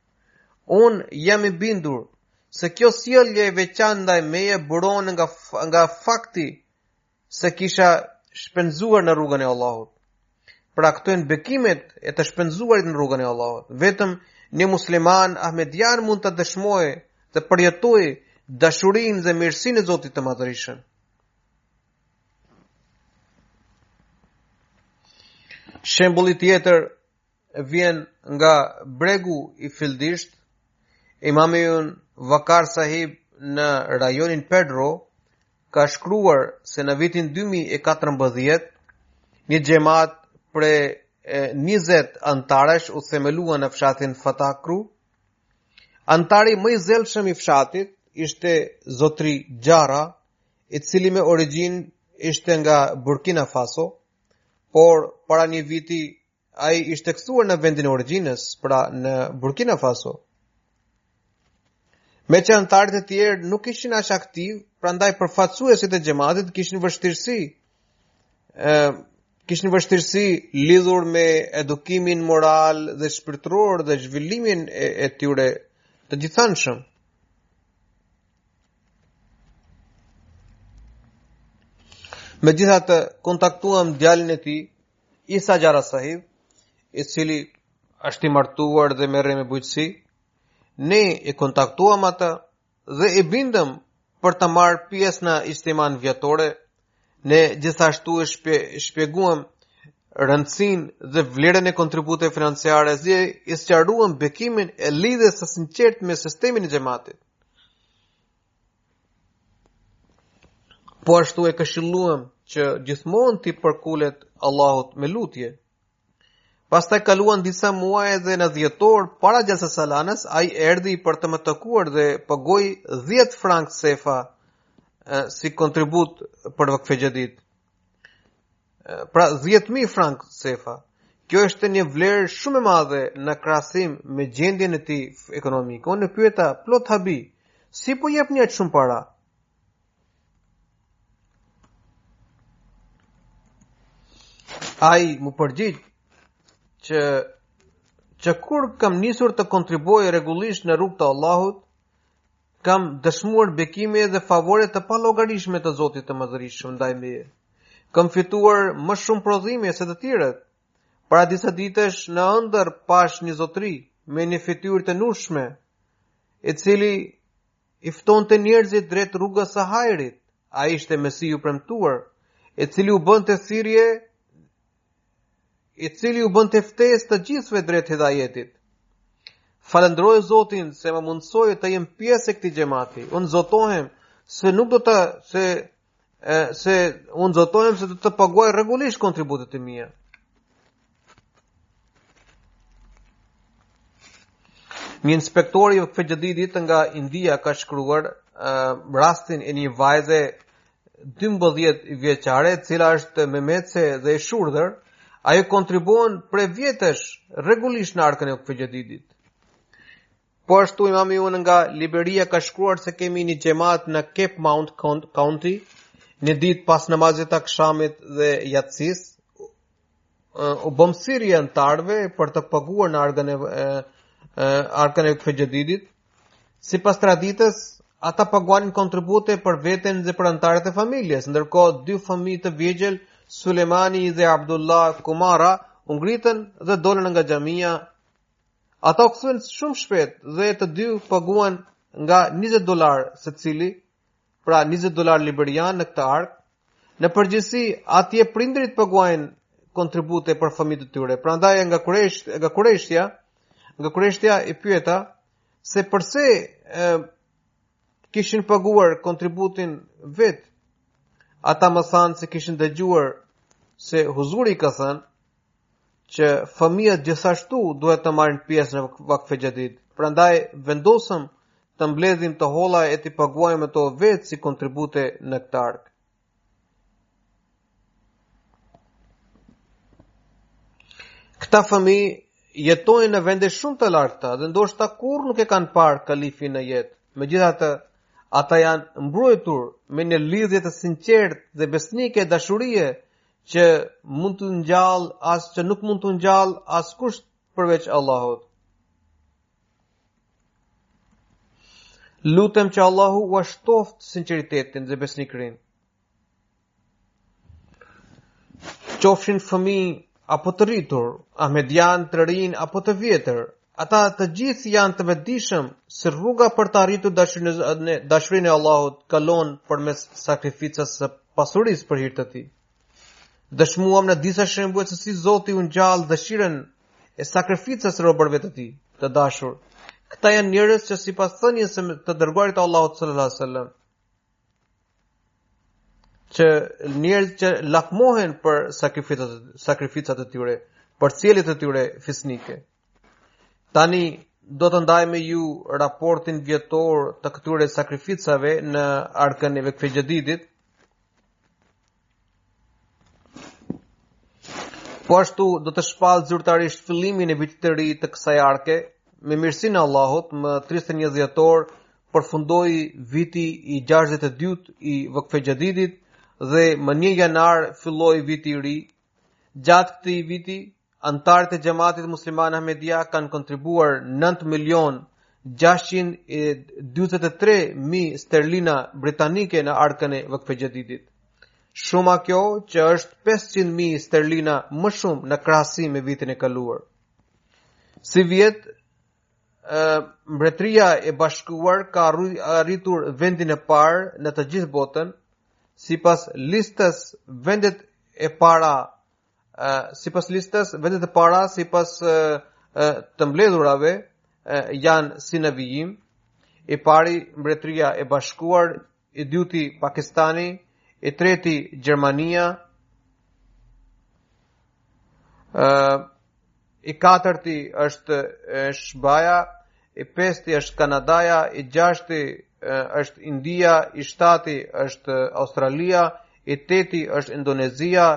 Unë jam i bindur se kjo sjellje e veçantë ndaj meje buron nga nga fakti se kisha shpenzuar në rrugën e Allahut. Pra këto janë bekimet e të shpenzuarit në rrugën e Allahut. Vetëm një musliman ahmedian mund të dëshmojë dhe përjetojë dashurinë dhe mirësinë e Zotit të Madhërishëm. Shembulli tjetër vjen nga Bregu i Fildishtë, imami ynë Vakar Sahib në rajonin Pedro, ka shkruar se në vitin 2014, një xhemat prej 20 anëtarësh u themelua në fshatin Fatakru. Anëtari më i zellshëm i fshatit ishte Zotri Xhara, i cili me origjinë ishte nga Burkina Faso, por para një viti Ai ishte kthyer në vendin e origjinës, pra në Burkina Faso. Meqë anëtarët e tjerë nuk ishin aq aktivë, prandaj përfaqësuesit e xhematit kishin vështirësi, e, kishin vështirësi lidhur me edukimin moral dhe shpirtëror dhe zhvillimin e, e tyre të gjithanshëm. Megjithatë kontaktuam djalin e tij, Isa Xhara Sahib, i cili është i martuar dhe merret me bujqësi, ne i kontaktuam atë dhe i bindëm për të marrë pjesë në ixhtiman vjetore, ne gjithashtu e shpje, shpjeguam rëndësinë dhe vlerën e kontributeve financiare dhe i sqaruam bekimin e lidhjes së sinqertë me sistemin e xhematit. Po ashtu e këshilluam që gjithmonë t'i përkulet Allahut me lutje. Pastaj kaluan disa muaj dhe në dhjetor para xhalsa salanës, ai erdhi për të më takuar dhe pagoi 10 frank sefa si kontribut për Vakfe Xhedid. Pra 10000 frank sefa. Kjo është një vlerë shumë e madhe në krahasim me gjendjen e tij ekonomike. Unë pyeta plot habi, si po jepni aq shumë para? Ai m'u përgjigj që që kur kam nisur të kontribuoj rregullisht në rrugë të Allahut, kam dëshmuar bekime dhe favore të pallogaritshme të Zotit të Madhërishëm ndaj meje. Kam fituar më shumë prodhime se të tjerët. Para disa ditësh në ëndërr pashë një zotëri me një fytyrë të nurshme, i cili i ftonte njerëzit drejt rrugës së hajrit. Ai ishte Mesihu i Premtuar, i cili u bënte thirrje i cili u bënte ftesë të gjithëve drejt hidajetit. Falënderoj Zotin se më mundësoi të jem pjesë e këtij xhamati. Unë zotohem se nuk do të se e, se unë zotohem se do të paguaj rregullisht kontributet e mia. Një inspektor i Vakfe Xhedidit nga India ka shkruar uh, rastin e një vajze 12 vjeçare, e cila është memece dhe e shurdhër, ajo kontribuon prej vitesh rregullisht në arkën e Vakfe Xhedidit. Po ashtu imami ynë nga Liberia ka shkruar se kemi një xhemat në Cape Mount County, një ditë pas namazit të akshamit dhe jacisë, u bëmë thirrje anëtarëve për të paguar në arkën e, arkën e Vakfe Xhedidit, sipas traditës, ata paguanin kontribute për veten dhe për anëtarët e familjes, ndërkohë dy fëmijë të vegjël, Sulejmani dhe Abdullah Kumara, u ngritën dhe dolën nga xhamia Ata u kthyen shumë shpejt dhe të dy paguan nga 20 dollarë secili, pra 20 dollarë liberianë në këtë arkë. Në përgjithësi, atje prindërit paguajnë kontribute për fëmijët e tyre. Prandaj nga kuresht, nga kureshtja, nga kureshtja i pyeta se përse e, kishin paguar kontributin vetë. Ata më thanë se kishin dëgjuar se Huzuri ka thënë që fëmijët gjithashtu duhet të marrin pjesë në Vakfe Xhadid. Prandaj vendosëm të mbledhim të holla e t'i paguajmë ato vetë si kontribute në këtë ark. Këta fëmijë jetojnë në vende shumë të larta dhe ndoshta kurrë nuk e kanë parë kalifin në jetë. Megjithatë, ata janë mbrujtur me një lidhje të sinqertë dhe besnike dashurie që mund ta ngjallë as që nuk mund ta ngjallë askush përveç Allahut. Lutem që Allahu ua shtoftë sinqeritetin dhe besnikërinë. Qofshin fëmijë apo të rritur, ahmedianë të rinj apo të vjetër, Ata të gjithë janë të vetëdijshëm se rruga për të arritur dashurinë e Allahut kalon përmes sakrificës së pasurisë për hir të tij. Dëshmuam në disa shembuj se si Zoti u ngjall dëshirën e sakrificës robërve të tij, të dashur. Këta janë njerëz që sipas thënies së të dërguarit të Allahut sallallahu alajhi wasallam, që njerëz që lakmohen për sakrificat e tyre, për sjelljet e tyre fisnike. Tani do të ndaj me ju raportin vjetor të këtyre sakrificave në arkën e Vakfe Xhadidit. Po ashtu do të shpall zyrtarisht fillimin e vitit të ri të kësaj arke. Me mirësinë e Allahut, më 31 dhjetor përfundoi viti i 62-të i Vakfe Xhadidit dhe më 1 janar filloi viti i ri. Gjatë këtij viti Anëtarët e Xhamatit Musliman Ahmedia kanë kontribuar 9 milionë 643.000 sterlina britanike në arkën e Vakfe Xhadidit. Shumë kjo që është 500.000 sterlina më shumë në krahasim me vitin e kaluar. Sivjet, Mbretëria e Bashkuar ka arritur vendin e parë në të gjithë botën, sipas listës vendet e para sipas listës vendet e para sipas të mbledhurave janë si në vijim i pari Mbretëria e Bashkuar i dyti Pakistani i treti Gjermania i katërti është SHBA-ja, i pesti është Kanadaja, i gjashti është India, i shtati është Australia, i teti është Indonezia,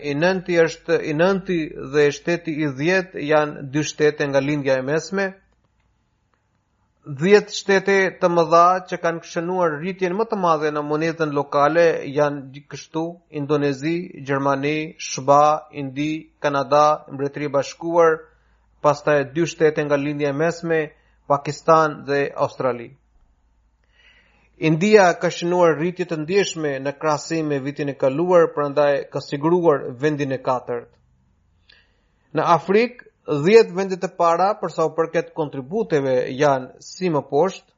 i nënti është i nënti dhe shteti i 10 janë dy shtete nga Lindja e Mesme. Dhjetë shtete të mëdha që kanë shënuar rritjen më të madhe në monedhën lokale janë kështu Indonezi, Gjermani, SHBA, Indi, Kanada, Mbretëri e Bashkuar, pastaj dy shtete nga Lindja e Mesme, Pakistan dhe Australi. India ka shënuar rritje të ndjeshme në krahasim me vitin e kaluar, prandaj ka siguruar vendin e katërt. Në Afrikë, 10 vendet e para për sa u përket kontributeve janë si më poshtë: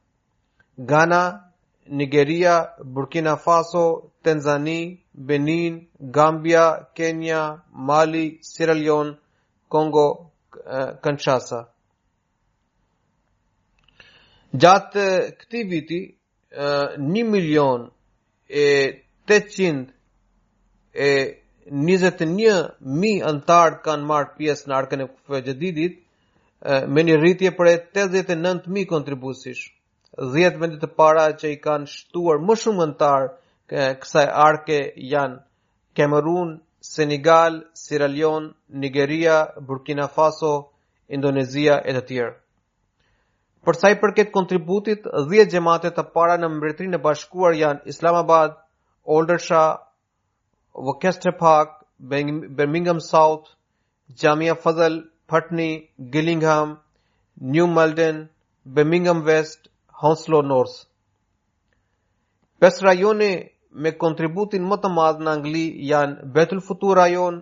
Gana, Nigeria, Burkina Faso, Tanzani, Benin, Gambia, Kenia, Mali, Sierra Leone, Kongo, Kinshasa. Gjatë këtij viti, 1 milion e 800 e 21.000 anëtarë kanë marrë pjesë në arkën e Vakfe Xhedidit, me një rritje prej 89.000 kontribuesish. 10 vendet e para që i kanë shtuar më shumë anëtarë kësaj arke janë Kamerun, Senegal, Sierra Leone, Nigeria, Burkina Faso, Indonezia e të tjerë. Për sa i përket kontributit, 10 xhamate të para në Mbretërinë e Bashkuar janë Islamabad, Aldershot, Worcester Park, Birmingham South, Jamia Fazal, Putney, Gillingham, New Malden, Birmingham West, Hounslow North. Pesë rajone me kontributin më të madh në Angli janë Bejtul Futuh rajon,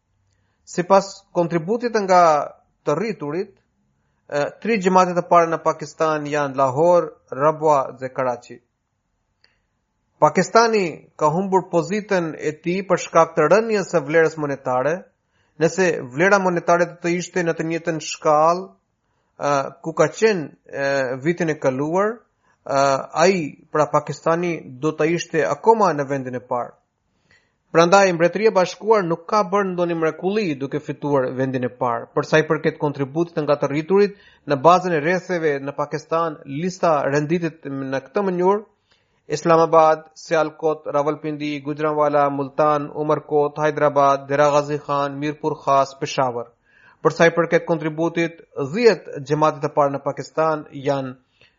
Sipas kontributit nga të rriturit, tri xhematet e para në Pakistan janë Lahore, Rabwa dhe Karaçi. Pakistani ka humbur pozitën e tij për shkak të rënies së vlerës monetare, nëse vlera monetare do të ishte në të njëjtën shkallë ku ka qenë vitin e kaluar, ai pra Pakistani do të ishte akoma në vendin e parë. Prandaj, Mbretëria e Bashkuar nuk ka bërë ndonjë mrekulli duke fituar vendin e parë. Për sa i përket kontributit nga të rriturit, në bazën e rretheve në Pakistan, lista renditet në këtë mënyrë, Islamabad, Sialkot, Ravalpindi, Gujranwala, Multan, Umarkot, Hyderabad, Dera Ghazi Khan, Mirpur Khas, Peshawar. Për sa i përket kontributit, 10 xhematet e para në Pakistan janë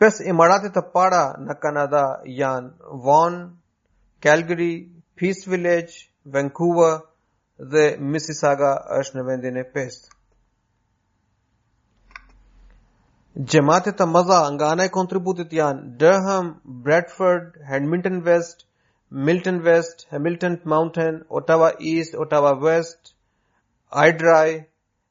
Pesë imarate të para në Kanada janë Vaughan, Calgary, Peace Village, Vancouver dhe Mississauga është në vendin e pestë. Xhemate të mëdha nga ana e kontributit janë Durham, Bradford, Edmonton West, Milton West, Hamilton Mountain, Ottawa East, Ottawa West, Airdrie,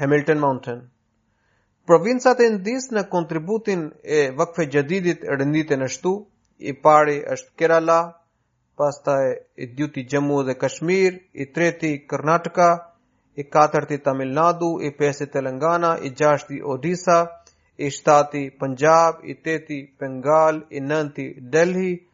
Hamilton Mountain. Provincat e Indisë në kontributin e Vakfe Gjadidit renditen kështu, i pari është Kerala, pastaj i dytë Jammu dhe Kashmir, i treti Karnataka, i katërti Tamil Nadu, i pesti Telangana, i gjashti Odisha, i shtati Punjab, i teti Bengal, i nënti Delhi,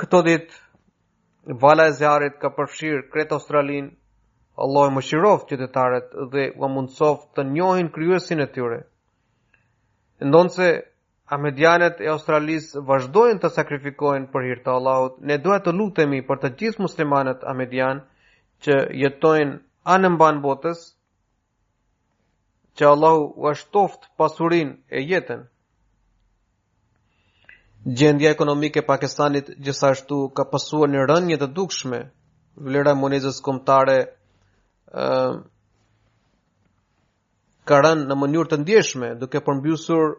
Këto ditë, vala e zjarrit ka përfshirë krejt Australinë, Allahu i mëshiroftë qytetarët dhe u mundësoftë të njohin Krijuesin e tyre. Ndonëse ahmedianët e Australisë vazhdojnë të sakrifikojnë për hir të Allahut, ne duhet të lutemi për të gjithë muslimanët ahmedianë që jetojnë anembanë botës, Që Allahu ua shtoftë pasurinë e jetën. Gjendja ekonomike e Pakistanit gjithashtu ka pasur një rënie të dukshme. Vlera e monedhës kombëtare ë ka rënë në mënyrë të ndjeshme, duke përmbysur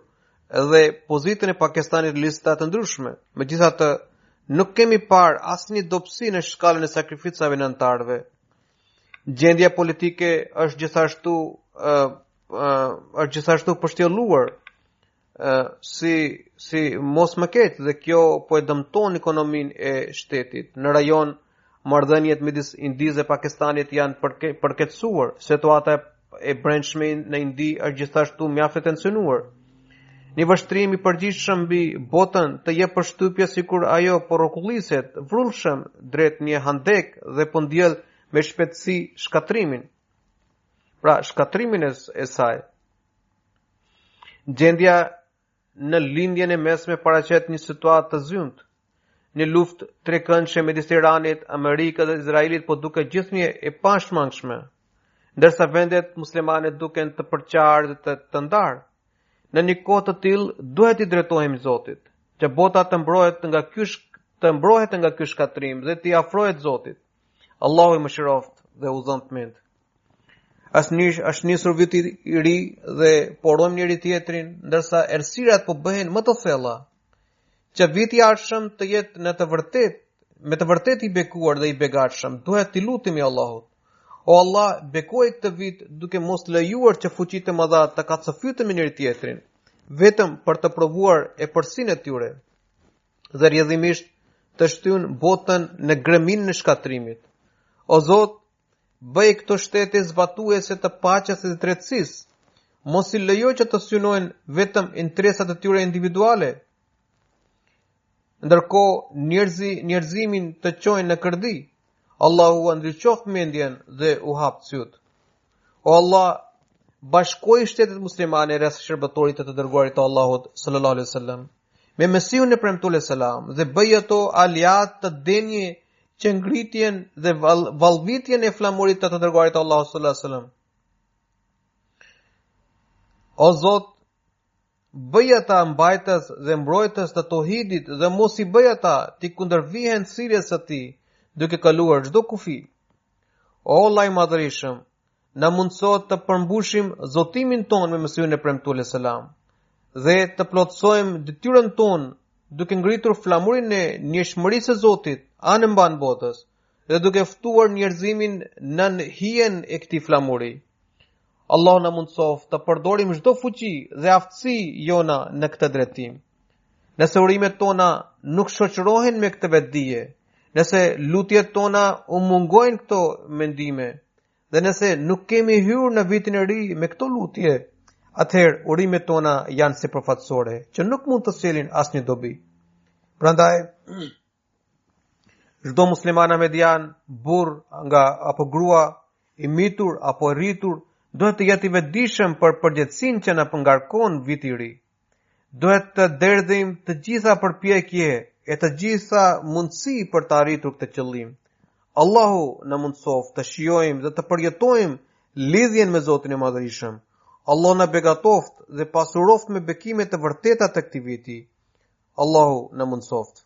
edhe pozitën e Pakistanit në lista të ndryshme. Megjithatë, nuk kemi parë asnjë dobësi në shkallën e sakrificave të anëtarëve. Gjendja politike është gjithashtu është gjithashtu e pështjelluar si si mos më keq dhe kjo po e dëmton ekonominë e shtetit. Në rajon marrëdhëniet midis Indisë dhe Pakistanit janë përkeqësuar. Situata e e brendshme në Indi është gjithashtu mjaft e tensionuar. Një vështrim i përgjithshëm mbi botën të jep përshtypjen sikur ajo po rrokulliset vrullshëm drejt një hendeku dhe po ndjell me shpejtësi shkatërrimin. Pra, shkatërrimin e, e saj. Gjendja në Lindjen e Mesme paraqet një situatë të zymtë. Një luftë trekëndëshe midis Iranit, Amerikës dhe Izraelit po duket gjithnjë e pashmangshme, ndërsa vendet muslimane duken të përçarë dhe të, të ndarë. Në një kohë të tillë duhet t'i drejtohemi Zotit, që bota të mbrohet nga ky të mbrohet nga ky shkatërrim dhe t'i afrohet Zotit. Allahu i mëshiroftë dhe u dhëntë mend. Është nis, është nisur viti i ri dhe po urojmë njëri-tjetrin, ndërsa errësirat po bëhen më të thella. Që viti i ardhshëm të jetë në të vërtetë, me të vërtetë i bekuar dhe i begatshëm, duhet t'i lutemi Allahut. O Allah, bekoje këtë vit duke mos lejuar që fuqitë e mëdha të kacafyten me njëra-tjetrën, vetëm për të provuar epërsinë e tyre, dhe rjedhimisht të shtyjnë botën në greminën e shkatërrimit. O Zot, Bëji këto shtete zbatuese të paqes dhe drejtësisë. Mos i lejo që të synojnë vetëm interesat e tyre individuale. Ndërkohë, njerëzi, njerëzimin të çojnë në kërdi. Allahu ua ndriçoftë mendjen dhe u hap sytë. O Allah, bashkoji shtetet muslimane rreth shërbëtorit të të dërguarit të Allahut sallallahu alaihi wasallam. me Mesihun e Premtuar alejhi selam dhe bëji ato aleatë të denjë për ngritjen dhe valëvitjen e flamurit të të dërguarit të Allahut sallallahu alaihi wasallam. O Zot, bëji ata mbajtës dhe mbrojtës të tohidit dhe mos i bëj ata t'i kundërvihen thirrjes së tij duke kaluar çdo kufi. O Allah i madhërishëm, na mundëso të përmbushim zotimin tonë me Mesihun e Premtuar alejhi selam dhe të plotësojmë detyrën tonë duke ngritur flamurin e njëshmërisë së Zotit anembanë botës dhe duke ftuar njerëzimin nën hijen e këtij flamuri. Allahu na mundësoftë të përdorim çdo fuqi dhe aftësi jona në këtë drejtim. Nëse urimet tona nuk shoqërohen me këtë vetëdije, nëse lutjet tona u mungojnë këto mendime, Dhe nëse nuk kemi hyrë në vitin e ri me këto lutje, atëherë urimet tona janë sipërfaqësore, që nuk mund të sjellin asnjë dobi. Prandaj çdo musliman ahmedian, burrë nga apo grua, i mitur apo i rritur, duhet të jetë i vetëdijshëm për përgjegjësinë që na po ngarkon viti i ri. Duhet të derdhim të gjitha përpjekje e të gjitha mundësi për të arritur këtë qëllim. Allahu na mundësoftë të shijojmë dhe të përjetojmë lidhjen me Zotin e Madhërishëm. Allahu na begatoftë dhe pasuroftë me bekime të vërteta të këtij viti. Allahu na mundësoftë.